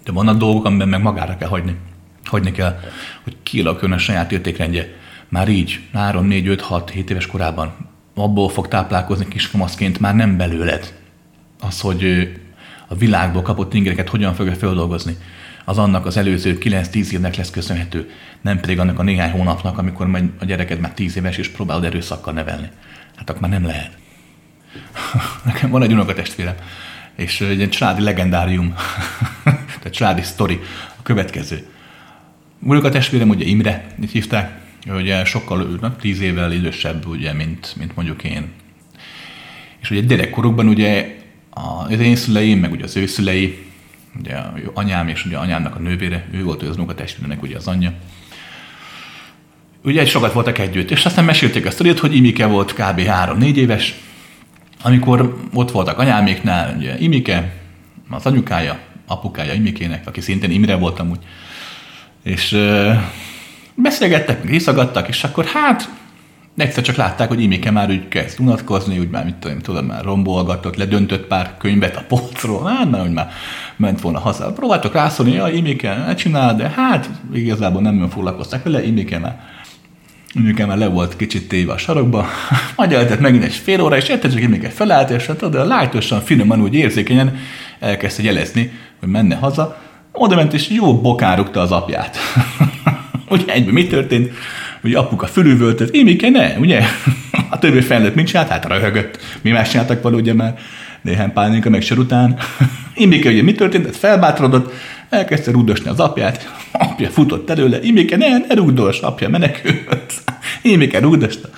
de vannak dolgok, amiben meg magára kell hagyni. Hagyni kell, hogy kialakuljon a saját értékrendje. Már így, 3, 4, 5, 6, 7 éves korában abból fog táplálkozni kiskamaszként, már nem belőled. Az, hogy a világból kapott ingereket hogyan fogja feldolgozni, az annak az előző 9-10 évnek lesz köszönhető, nem pedig annak a néhány hónapnak, amikor majd a gyereked már 10 éves és próbálod erőszakkal nevelni. Hát akkor már nem lehet. Nekem van egy unokatestvérem, és egy családi legendárium, tehát családi sztori a következő. a testvérem ugye Imre, itt hívták, ugye sokkal na, tíz évvel idősebb, ugye, mint, mint mondjuk én. És ugye gyerekkorukban ugye az én szüleim, meg ugye az ő szülei, ugye anyám és ugye anyámnak a nővére, ő volt az unokatestvérnek ugye az anyja. Ugye egy sokat voltak együtt, és aztán mesélték a sztorit, hogy Imike volt kb. 3-4 éves, amikor ott voltak anyáméknál, ugye Imike, az anyukája, apukája Imikének, aki szintén Imre volt amúgy, és ö, beszélgettek, részagadtak, és akkor hát egyszer csak látták, hogy Imike már úgy kezd unatkozni, úgy már, mit tudom, tudom már rombolgatott, ledöntött pár könyvet a polcról, hát már, hogy már ment volna haza. Próbáltak rászólni, ja, Imike, ne csinál, de hát igazából nem foglalkoztak vele, Imike már Mondjuk már le volt kicsit téve a sarokba, majd eltett megint egy fél óra, és egyszer csak még egy felállt, és hát oda lájtosan, finoman, úgy érzékenyen elkezdte jelezni, hogy menne haza. Oda ment, és jó bokán rúgta az apját. ugye egyben mi történt? Ugye apuka fölülvöltött, Émike ne, ugye? A többi felnőtt mit csinált? Hát röhögött. Mi más csináltak való, ugye már néhány pálinka meg sor után. Imike ugye mi történt? Ez felbátorodott, elkezdte rúdosni az apját, apja futott előle, Imike, ne, ne rúdos, apja menekült. Imike rúdosta.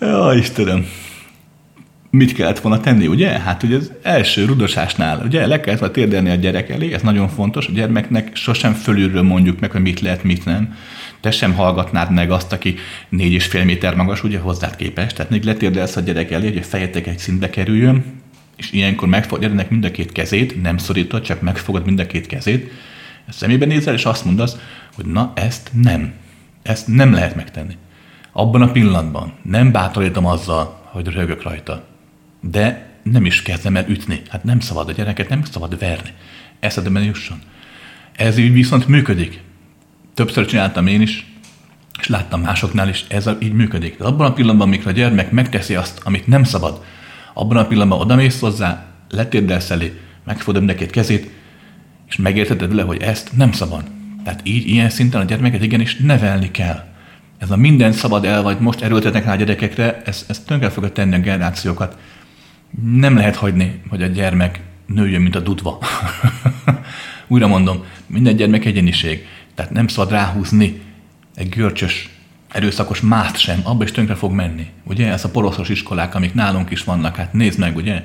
Ja, Istenem. Mit kellett volna tenni, ugye? Hát ugye az első rudosásnál, ugye le kellett volna térdelni a gyerek elé, ez nagyon fontos, a gyermeknek sosem fölülről mondjuk meg, hogy mit lehet, mit nem. Te sem hallgatnád meg azt, aki négy és fél méter magas, ugye hozzád képest. Tehát még letérdelsz a gyerek elé, hogy a fejetek egy szintbe kerüljön, és ilyenkor megfogod ennek mind a két kezét, nem szorítod, csak megfogod mind a két kezét, szemébe nézel, és azt mondasz, hogy na ezt nem. Ezt nem lehet megtenni. Abban a pillanatban nem bátorítom azzal, hogy rögök rajta. De nem is kezdem el ütni. Hát nem szabad a gyereket, nem szabad verni. Eszedben jusson. Ez így viszont működik. Többször csináltam én is, és láttam másoknál is, ez így működik. De abban a pillanatban, amikor a gyermek megteszi azt, amit nem szabad, abban a pillanatban odamész hozzá, letérdelsz elé, megfogod neked kezét, és megértheted le, hogy ezt nem szabad. Tehát így, ilyen szinten a gyermeket igenis nevelni kell. Ez a minden szabad el, vagy most erőltetnek rá a gyerekekre, ez, ez tönkre fogja tenni a generációkat. Nem lehet hagyni, hogy a gyermek nőjön, mint a dudva. Újra mondom, minden gyermek egyeniség. Tehát nem szabad ráhúzni egy görcsös erőszakos mást sem, abba is tönkre fog menni. Ugye, ez a poroszos iskolák, amik nálunk is vannak, hát nézd meg, ugye,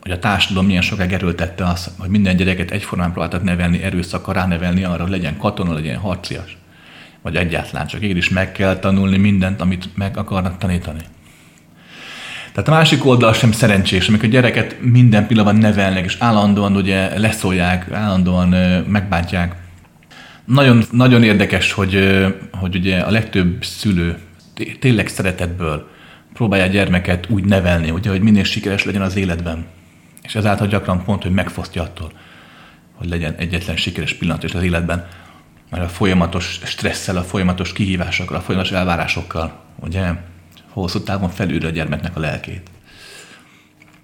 hogy a társadalom milyen sokáig erőltette azt, hogy minden gyereket egyformán próbáltak nevelni, erőszakkal ránevelni arra, hogy legyen katona, legyen harcias. Vagy egyáltalán csak is meg kell tanulni mindent, amit meg akarnak tanítani. Tehát a másik oldal sem szerencsés, amikor a gyereket minden pillanatban nevelnek, és állandóan ugye leszólják, állandóan megbántják, nagyon, nagyon érdekes, hogy, hogy ugye a legtöbb szülő tényleg szeretetből próbálja a gyermeket úgy nevelni, ugye, hogy minél sikeres legyen az életben. És ezáltal gyakran pont, hogy megfosztja attól, hogy legyen egyetlen sikeres pillanat is az életben, mert a folyamatos stresszel, a folyamatos kihívásokkal, a folyamatos elvárásokkal, ugye, hosszú távon felülre a gyermeknek a lelkét.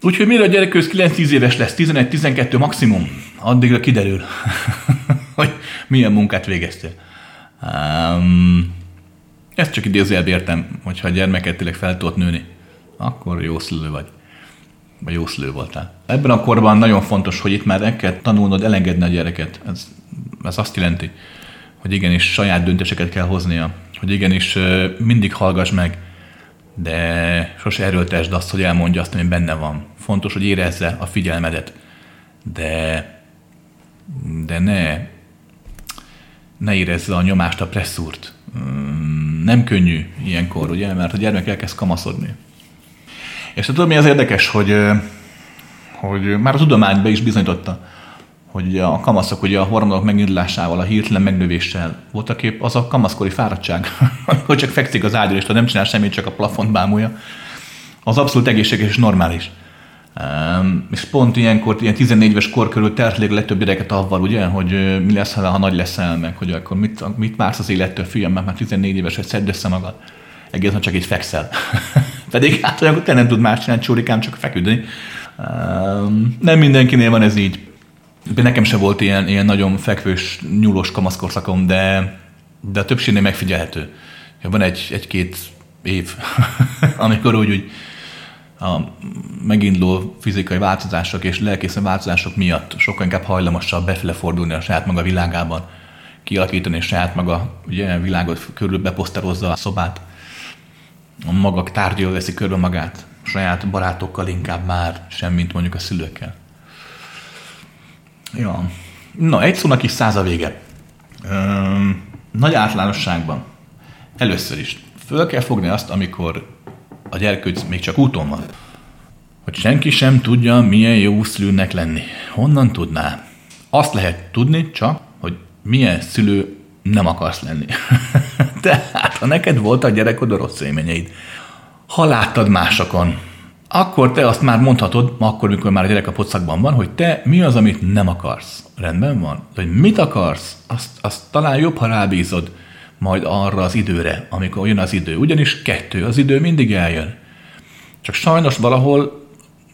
Úgyhogy mire a gyerek köz 9-10 éves lesz, 11-12 maximum, addigra kiderül, milyen munkát végeztél. Um, ezt csak idézőjelbe értem, hogyha a gyermeket tényleg fel tudod nőni, akkor jó szülő vagy. Vagy jó szülő voltál. Ebben a korban nagyon fontos, hogy itt már el kell tanulnod elengedni a gyereket. Ez, ez azt jelenti, hogy igenis saját döntéseket kell hoznia, hogy igenis mindig hallgass meg, de sose erőltesd azt, hogy elmondja azt, ami benne van. Fontos, hogy érezze a figyelmedet, de, de ne, ne érezze a nyomást, a presszúrt. Mm, nem könnyű ilyenkor, ugye, mert a gyermek elkezd kamaszodni. És tudod, mi az érdekes, hogy, hogy már a tudomány be is bizonyította, hogy a kamaszok ugye a hormonok megindulásával, a hirtelen megnövéssel voltak épp az a kamaszkori fáradtság, hogy csak fekszik az ágyra, és nem csinál semmit, csak a plafont bámulja, az abszolút egészséges és normális. Um, és pont ilyenkor, ilyen 14 éves kor körül terhelik legtöbb gyereket avval, ugye, hogy mi lesz, ha, nagy leszel meg, hogy akkor mit, mit vársz az élettől, fiam, mert már 14 éves, hogy szedd össze magad. Egészen csak így fekszel. Pedig hát olyankor te nem tud más csinálni, csórikám, csak feküdni. Um, nem mindenkinél van ez így. Nekem se volt ilyen, ilyen nagyon fekvős, nyúlós kamaszkorszakom, de, de a többségnél megfigyelhető. Van egy, egy-két év, amikor úgy, úgy a meginduló fizikai változások és lelkészi változások miatt sokkal inkább hajlamosabb befele fordulni a saját maga világában, kialakítani, saját maga ugye világot körül beposzterozza a szobát. A maga tárgyal veszi körbe magát, saját barátokkal inkább már, semmint mondjuk a szülőkkel. Ja. Na, egy szónak is száz a vége. Üm, nagy általánosságban először is föl kell fogni azt, amikor a gyerkőc még csak úton van. Hogy senki sem tudja, milyen jó szülőnek lenni. Honnan tudná? Azt lehet tudni csak, hogy milyen szülő nem akarsz lenni. Tehát, ha neked volt a gyerekod a rossz élményeid, ha láttad másokon, akkor te azt már mondhatod, akkor, mikor már a gyerek a pocakban van, hogy te mi az, amit nem akarsz. Rendben van? Hogy mit akarsz, azt, azt talán jobb, ha rábízod majd arra az időre, amikor jön az idő. Ugyanis kettő, az idő mindig eljön. Csak sajnos valahol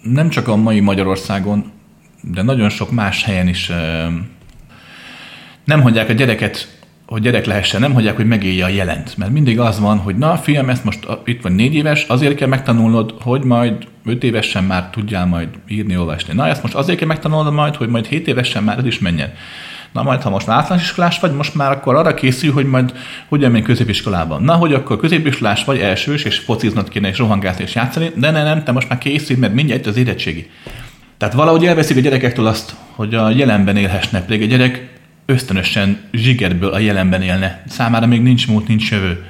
nem csak a mai Magyarországon, de nagyon sok más helyen is nem hagyják a gyereket, hogy gyerek lehessen, nem hagyják, hogy megélje a jelent. Mert mindig az van, hogy na fiam, ezt most itt van négy éves, azért kell megtanulnod, hogy majd öt évesen már tudjál majd írni, olvasni. Na ezt most azért kell megtanulnod majd, hogy majd hét évesen már ez is menjen. Na majd, ha most már általános iskolás vagy, most már akkor arra készül, hogy majd hogyan menj középiskolában. Na, hogy akkor középiskolás vagy elsős, és fociznod kéne, és rohangálni, és játszani, de ne, nem, te most már készülj, mert mindjárt az érettségi. Tehát valahogy elveszik a gyerekektől azt, hogy a jelenben élhessnek, pedig a gyerek ösztönösen zsigerből a jelenben élne. Számára még nincs múlt, nincs jövő.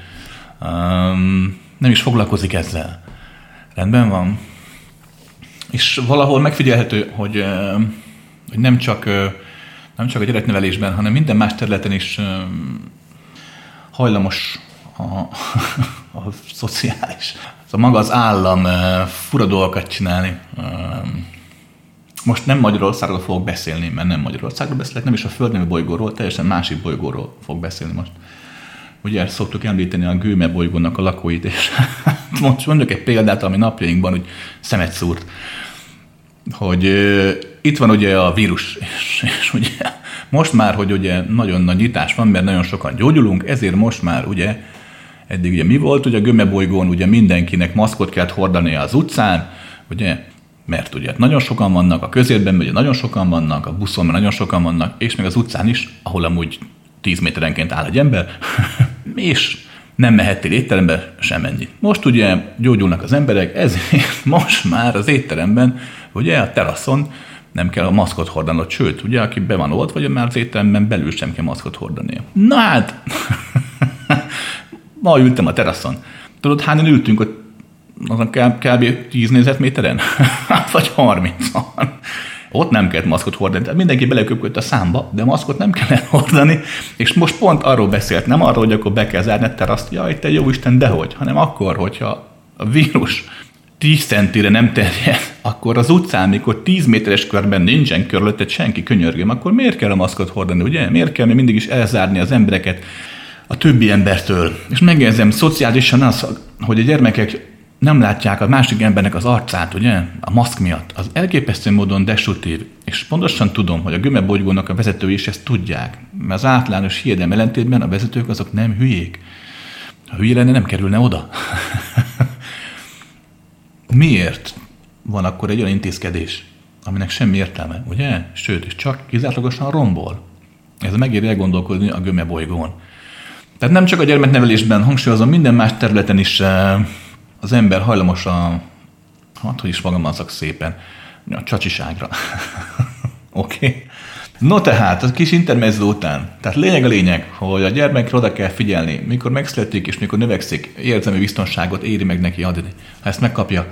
Um, nem is foglalkozik ezzel. Rendben van. És valahol megfigyelhető, hogy, hogy nem csak nem csak a gyereknevelésben, hanem minden más területen is hajlamos a, a szociális. a maga az állam fura dolgokat csinálni. Most nem Magyarországról fogok beszélni, mert nem Magyarországról beszélek, nem is a földnevű bolygóról, teljesen másik bolygóról fog beszélni most. Ugye szoktuk említeni a Gőme bolygónak a lakóit, és most mondjuk egy példát, ami napjainkban úgy szemet szúrt hogy itt van ugye a vírus, és, és ugye most már, hogy ugye nagyon nagy nyitás van, mert nagyon sokan gyógyulunk, ezért most már ugye eddig ugye mi volt, ugye a gömebolygón ugye mindenkinek maszkot kellett hordani az utcán, ugye, mert ugye nagyon sokan vannak, a közérben ugye nagyon sokan vannak, a buszon nagyon sokan vannak, és még az utcán is, ahol amúgy 10 méterenként áll egy ember, és nem mehettél étterembe sem ennyi. Most ugye gyógyulnak az emberek, ezért most már az étteremben, ugye a teraszon nem kell a maszkot hordanod, sőt, ugye, aki be van ott, vagy már az étteremben belül sem kell maszkot hordania. Na hát, ma ültem a teraszon. Tudod, hányan ültünk ott azon kb. 10 négyzetméteren? vagy 30-an. Ott nem kellett maszkot hordani, tehát mindenki beleköpött a számba, de maszkot nem kellett hordani, és most pont arról beszélt, nem arról, hogy akkor be kell zárni a teraszt, jaj, te jó Isten, dehogy, hanem akkor, hogyha a vírus 10 centire nem terjed, akkor az utcán, mikor 10 méteres körben nincsen körülötted senki, könyörgöm, akkor miért kell a maszkot hordani, ugye? Miért kell még mindig is elzárni az embereket a többi embertől? És megjegyzem, szociálisan az, hogy a gyermekek nem látják a másik embernek az arcát, ugye, a maszk miatt, az elképesztő módon destruktív. És pontosan tudom, hogy a gömebolygónak a vezetői is ezt tudják, mert az általános hiedelem ellentétben a vezetők azok nem hülyék. Ha hülye lenne, nem kerülne oda. Miért van akkor egy olyan intézkedés, aminek semmi értelme, ugye? Sőt, és csak kizárólagosan rombol. Ez megéri elgondolkodni a gömebolygón. Tehát nem csak a gyermeknevelésben, hangsúlyozom, minden más területen is eh, az ember hajlamos a, hát hogy is fogalmazok szépen, a csacsiságra. Oké? okay. No tehát, a kis intermezzo után. Tehát lényeg a lényeg, hogy a gyermekre oda kell figyelni, mikor megszületik és mikor növekszik, érzelmi biztonságot éri meg neki adni. Ha ezt megkapja,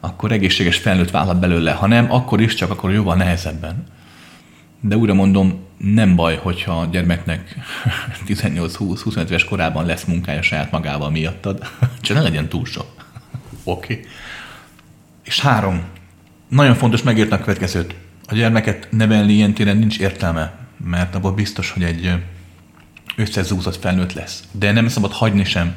akkor egészséges felnőtt vállal belőle. Ha nem, akkor is, csak akkor jóval nehezebben. De újra mondom, nem baj, hogyha a gyermeknek 18-20-25 éves korában lesz munkája saját magával miattad, csak ne legyen túl sok. Oké. Okay. És három. Nagyon fontos megérteni a következőt. A gyermeket nevelni ilyen téren nincs értelme, mert abban biztos, hogy egy összezúzott felnőtt lesz. De nem szabad hagyni sem,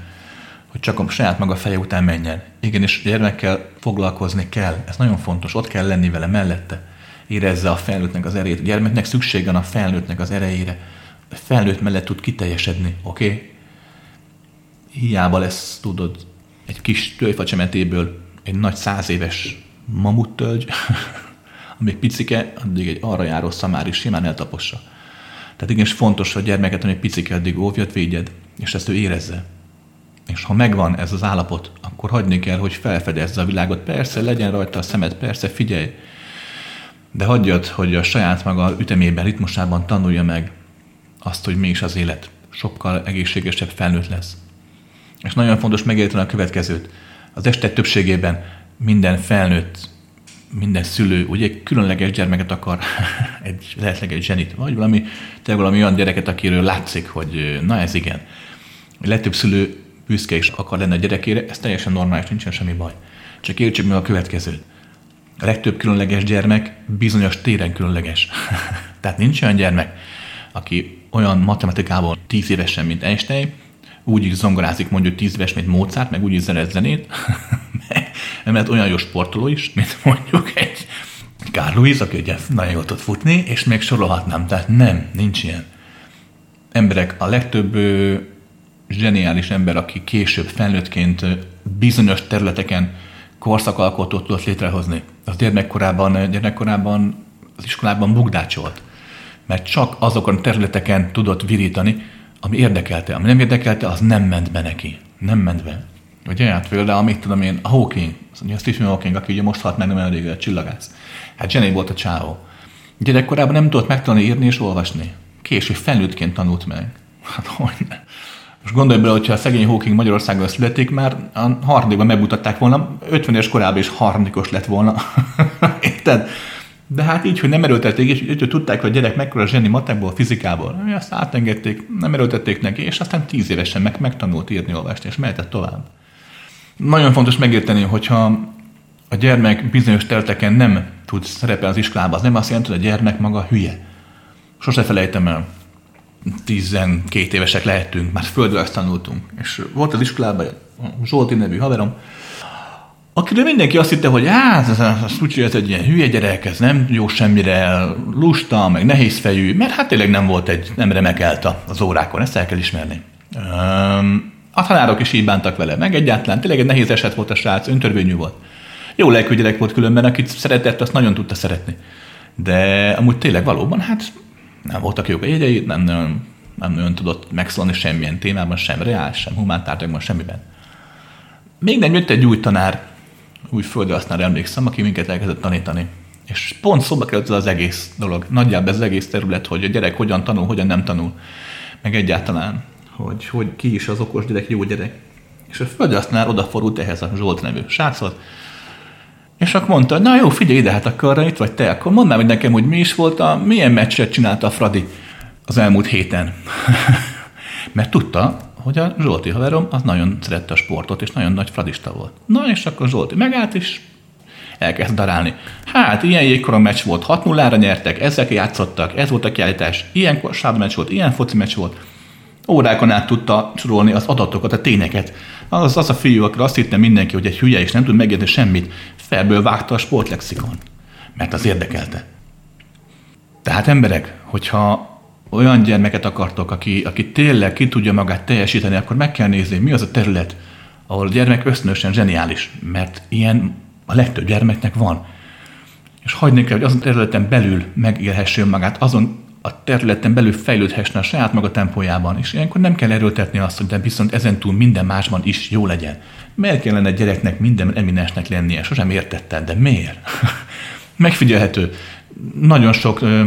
hogy csak a saját maga feje után menjen. Igen, és gyermekkel foglalkozni kell. Ez nagyon fontos. Ott kell lenni vele mellette. Érezze a felnőttnek az erejét. A gyermeknek szüksége van a felnőttnek az erejére. A felnőtt mellett tud kiteljesedni, oké? Okay? Hiába lesz, tudod, egy kis tőjfacsemetéből egy nagy száz éves mamuttölgy, amíg picike, addig egy arra járó szamár simán eltapossa. Tehát igenis fontos, hogy a gyermeket, ami picike addig óvjat, védjed, és ezt ő érezze. És ha megvan ez az állapot, akkor hagyni kell, hogy felfedezze a világot. Persze, legyen rajta a szemed, persze, figyelj. De hagyjad, hogy a saját maga ütemében, ritmusában tanulja meg azt, hogy mi is az élet. Sokkal egészségesebb felnőtt lesz. És nagyon fontos megérteni a következőt. Az este többségében minden felnőtt, minden szülő ugye egy különleges gyermeket akar, egy, lehetleg egy zsenit, vagy valami, te valami olyan gyereket, akiről látszik, hogy na ez igen. Legtöbb szülő büszke is akar lenni a gyerekére, ez teljesen normális, nincsen semmi baj. Csak értsük meg a következőt. A legtöbb különleges gyermek bizonyos téren különleges. Tehát nincs olyan gyermek, aki olyan matematikában 10 évesen, mint Einstein, úgy is zongorázik mondjuk 10 éves, mint Mozart, meg úgy is zenez zenét, mert olyan jó sportoló is, mint mondjuk egy Carl Lewis, aki ugye nagyon jól tud futni, és még sorolhatnám. Tehát nem, nincs ilyen. Emberek, a legtöbb zseniális ember, aki később felnőttként bizonyos területeken korszakalkotót tudott létrehozni. Az gyermekkorában, gyermekkorában az iskolában bugdácsolt, mert csak azokon a területeken tudott virítani, ami érdekelte. Ami nem érdekelte, az nem ment be neki. Nem ment be. Ugye, hát például, amit tudom én, a Hawking, a Stephen Hawking, aki ugye most halt meg nem olyan a csillagász. Hát zseni volt a csávó. Gyerekkorában nem tudott megtanulni írni és olvasni. Később felnőttként tanult meg. Hát hogy ne. Most gondolj bele, hogyha a szegény Hawking Magyarországon születik, már a harmadikban megmutatták volna, 50 éves korában is harmadikos lett volna. Érted? De hát így, hogy nem erőltették, és így, hogy tudták, hogy a gyerek mekkora zseni matekból, fizikából, azt átengedték, nem erőltették neki, és aztán tíz évesen meg, megtanult írni, olvasni, és mehetett tovább. Nagyon fontos megérteni, hogyha a gyermek bizonyos területeken nem tud szerepelni az iskolában, az nem azt jelenti, hogy a gyermek maga hülye. Sose felejtem el, 12 évesek lehetünk, már földre tanultunk. És volt az iskolában Zsolti nevű haverom, akiről mindenki azt hitte, hogy hát ez, ez, ez, ez egy ilyen hülye gyerek, ez nem jó semmire, lusta, meg nehéz fejű, mert hát tényleg nem volt egy, nem remekelt az órákon, ezt el kell ismerni. Um, a tanárok is így bántak vele, meg egyáltalán tényleg egy nehéz eset volt a srác, öntörvényű volt. Jó lelkű gyerek volt különben, akit szeretett, azt nagyon tudta szeretni. De amúgy tényleg valóban, hát nem voltak jók a jegyei, nem nagyon, nem nagyon tudott megszólni semmilyen témában, sem reál, sem humántárgyakban, semmiben. Még nem jött egy új tanár, új földrasznál emlékszem, aki minket elkezdett tanítani. És pont szóba került az egész dolog, nagyjából ez az egész terület, hogy a gyerek hogyan tanul, hogyan nem tanul, meg egyáltalán, hogy, hogy ki is az okos gyerek, jó gyerek. És a földrasznál odafordult ehhez a Zsolt nevű srácot, és akkor mondta, na jó, figyelj ide, hát akkor itt vagy te, akkor mondd hogy nekem, hogy mi is volt a, milyen meccset csinálta a Fradi az elmúlt héten. Mert tudta, hogy a Zsolti haverom az nagyon szerette a sportot, és nagyon nagy fradista volt. Na, és akkor Zsolti megállt, és elkezd darálni. Hát, ilyen jégkoron meccs volt, 6-0-ra nyertek, ezek játszottak, ez volt a kiállítás, ilyen meccs volt, ilyen foci meccs volt. Órákon át tudta sorolni az adatokat, a tényeket. Az, az a fiú, akkor azt hitte mindenki, hogy egy hülye és nem tud megérteni semmit, felből vágta a sportlexikon, mert az érdekelte. Tehát emberek, hogyha olyan gyermeket akartok, aki, aki tényleg ki tudja magát teljesíteni, akkor meg kell nézni, mi az a terület, ahol a gyermek ösztönösen zseniális, mert ilyen a legtöbb gyermeknek van. És hagyni kell, hogy azon területen belül megélhesse magát, azon a területen belül fejlődhessen a saját maga tempójában, és ilyenkor nem kell erőltetni azt, hogy de viszont ezen túl minden másban is jó legyen. Miért kellene egy gyereknek minden eminensnek lennie? Sosem értettem, de miért? Megfigyelhető. Nagyon sok ö,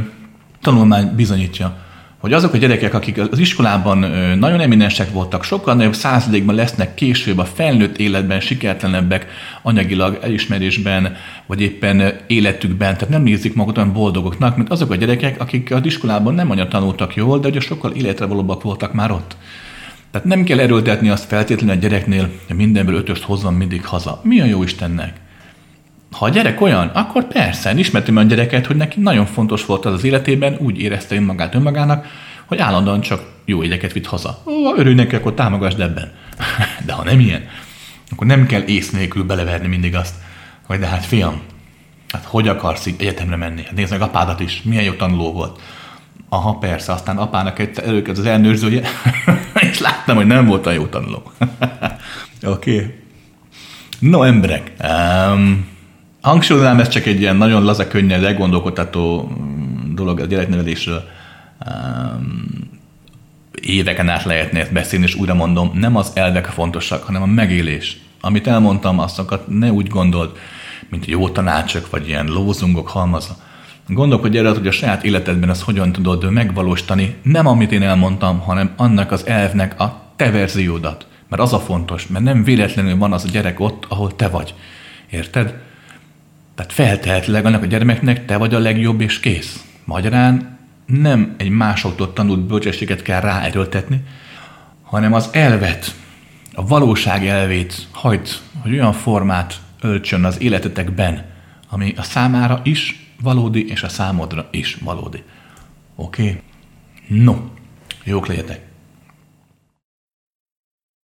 tanulmány bizonyítja, hogy azok a gyerekek, akik az iskolában nagyon eminensek voltak, sokkal nagyobb százalékban lesznek később a felnőtt életben sikertelenebbek, anyagilag elismerésben, vagy éppen életükben, tehát nem nézik magukat olyan boldogoknak, mint azok a gyerekek, akik az iskolában nem annyira tanultak jól, de ugye sokkal életre valóbbak voltak már ott. Tehát nem kell erőltetni azt feltétlenül a gyereknél, hogy mindenből ötöst hozzon mindig haza. Mi a jó Istennek? Ha a gyerek olyan, akkor persze, ismertem olyan gyereket, hogy neki nagyon fontos volt az az életében, úgy érezte önmagát önmagának, hogy állandóan csak jó jegyeket vitt haza. Ó, örülj neki, akkor támogasd ebben. De ha nem ilyen, akkor nem kell ész nélkül beleverni mindig azt, hogy de hát fiam, hát hogy akarsz így egyetemre menni? Hát nézd meg apádat is, milyen jó tanuló volt. Aha, persze, aztán apának egy előkezd az elnőrzője, és láttam, hogy nem volt a jó tanuló. Oké. okay. No, emberek, um, Hangsúlyoznám, ez csak egy ilyen nagyon laza, könnyed, elgondolkodható mm, dolog a gyereknevelésről. um, éveken át lehetne ezt beszélni, és újra mondom, nem az elvek fontosak, hanem a megélés. Amit elmondtam, azokat ne úgy gondold, mint jó tanácsok, vagy ilyen lózungok halmaza. Gondolkodj erre, hogy a saját életedben ezt hogyan tudod megvalósítani, nem amit én elmondtam, hanem annak az elvnek a te verziódat. Mert az a fontos, mert nem véletlenül van az a gyerek ott, ahol te vagy. Érted? Tehát feltehetőleg annak a gyermeknek te vagy a legjobb és kész. Magyarán nem egy másoktól tanult bölcsességet kell ráerőltetni, hanem az elvet, a valóság elvét hagyd, hogy olyan formát öltsön az életetekben, ami a számára is valódi, és a számodra is valódi. Oké? Okay? No, jók legyetek!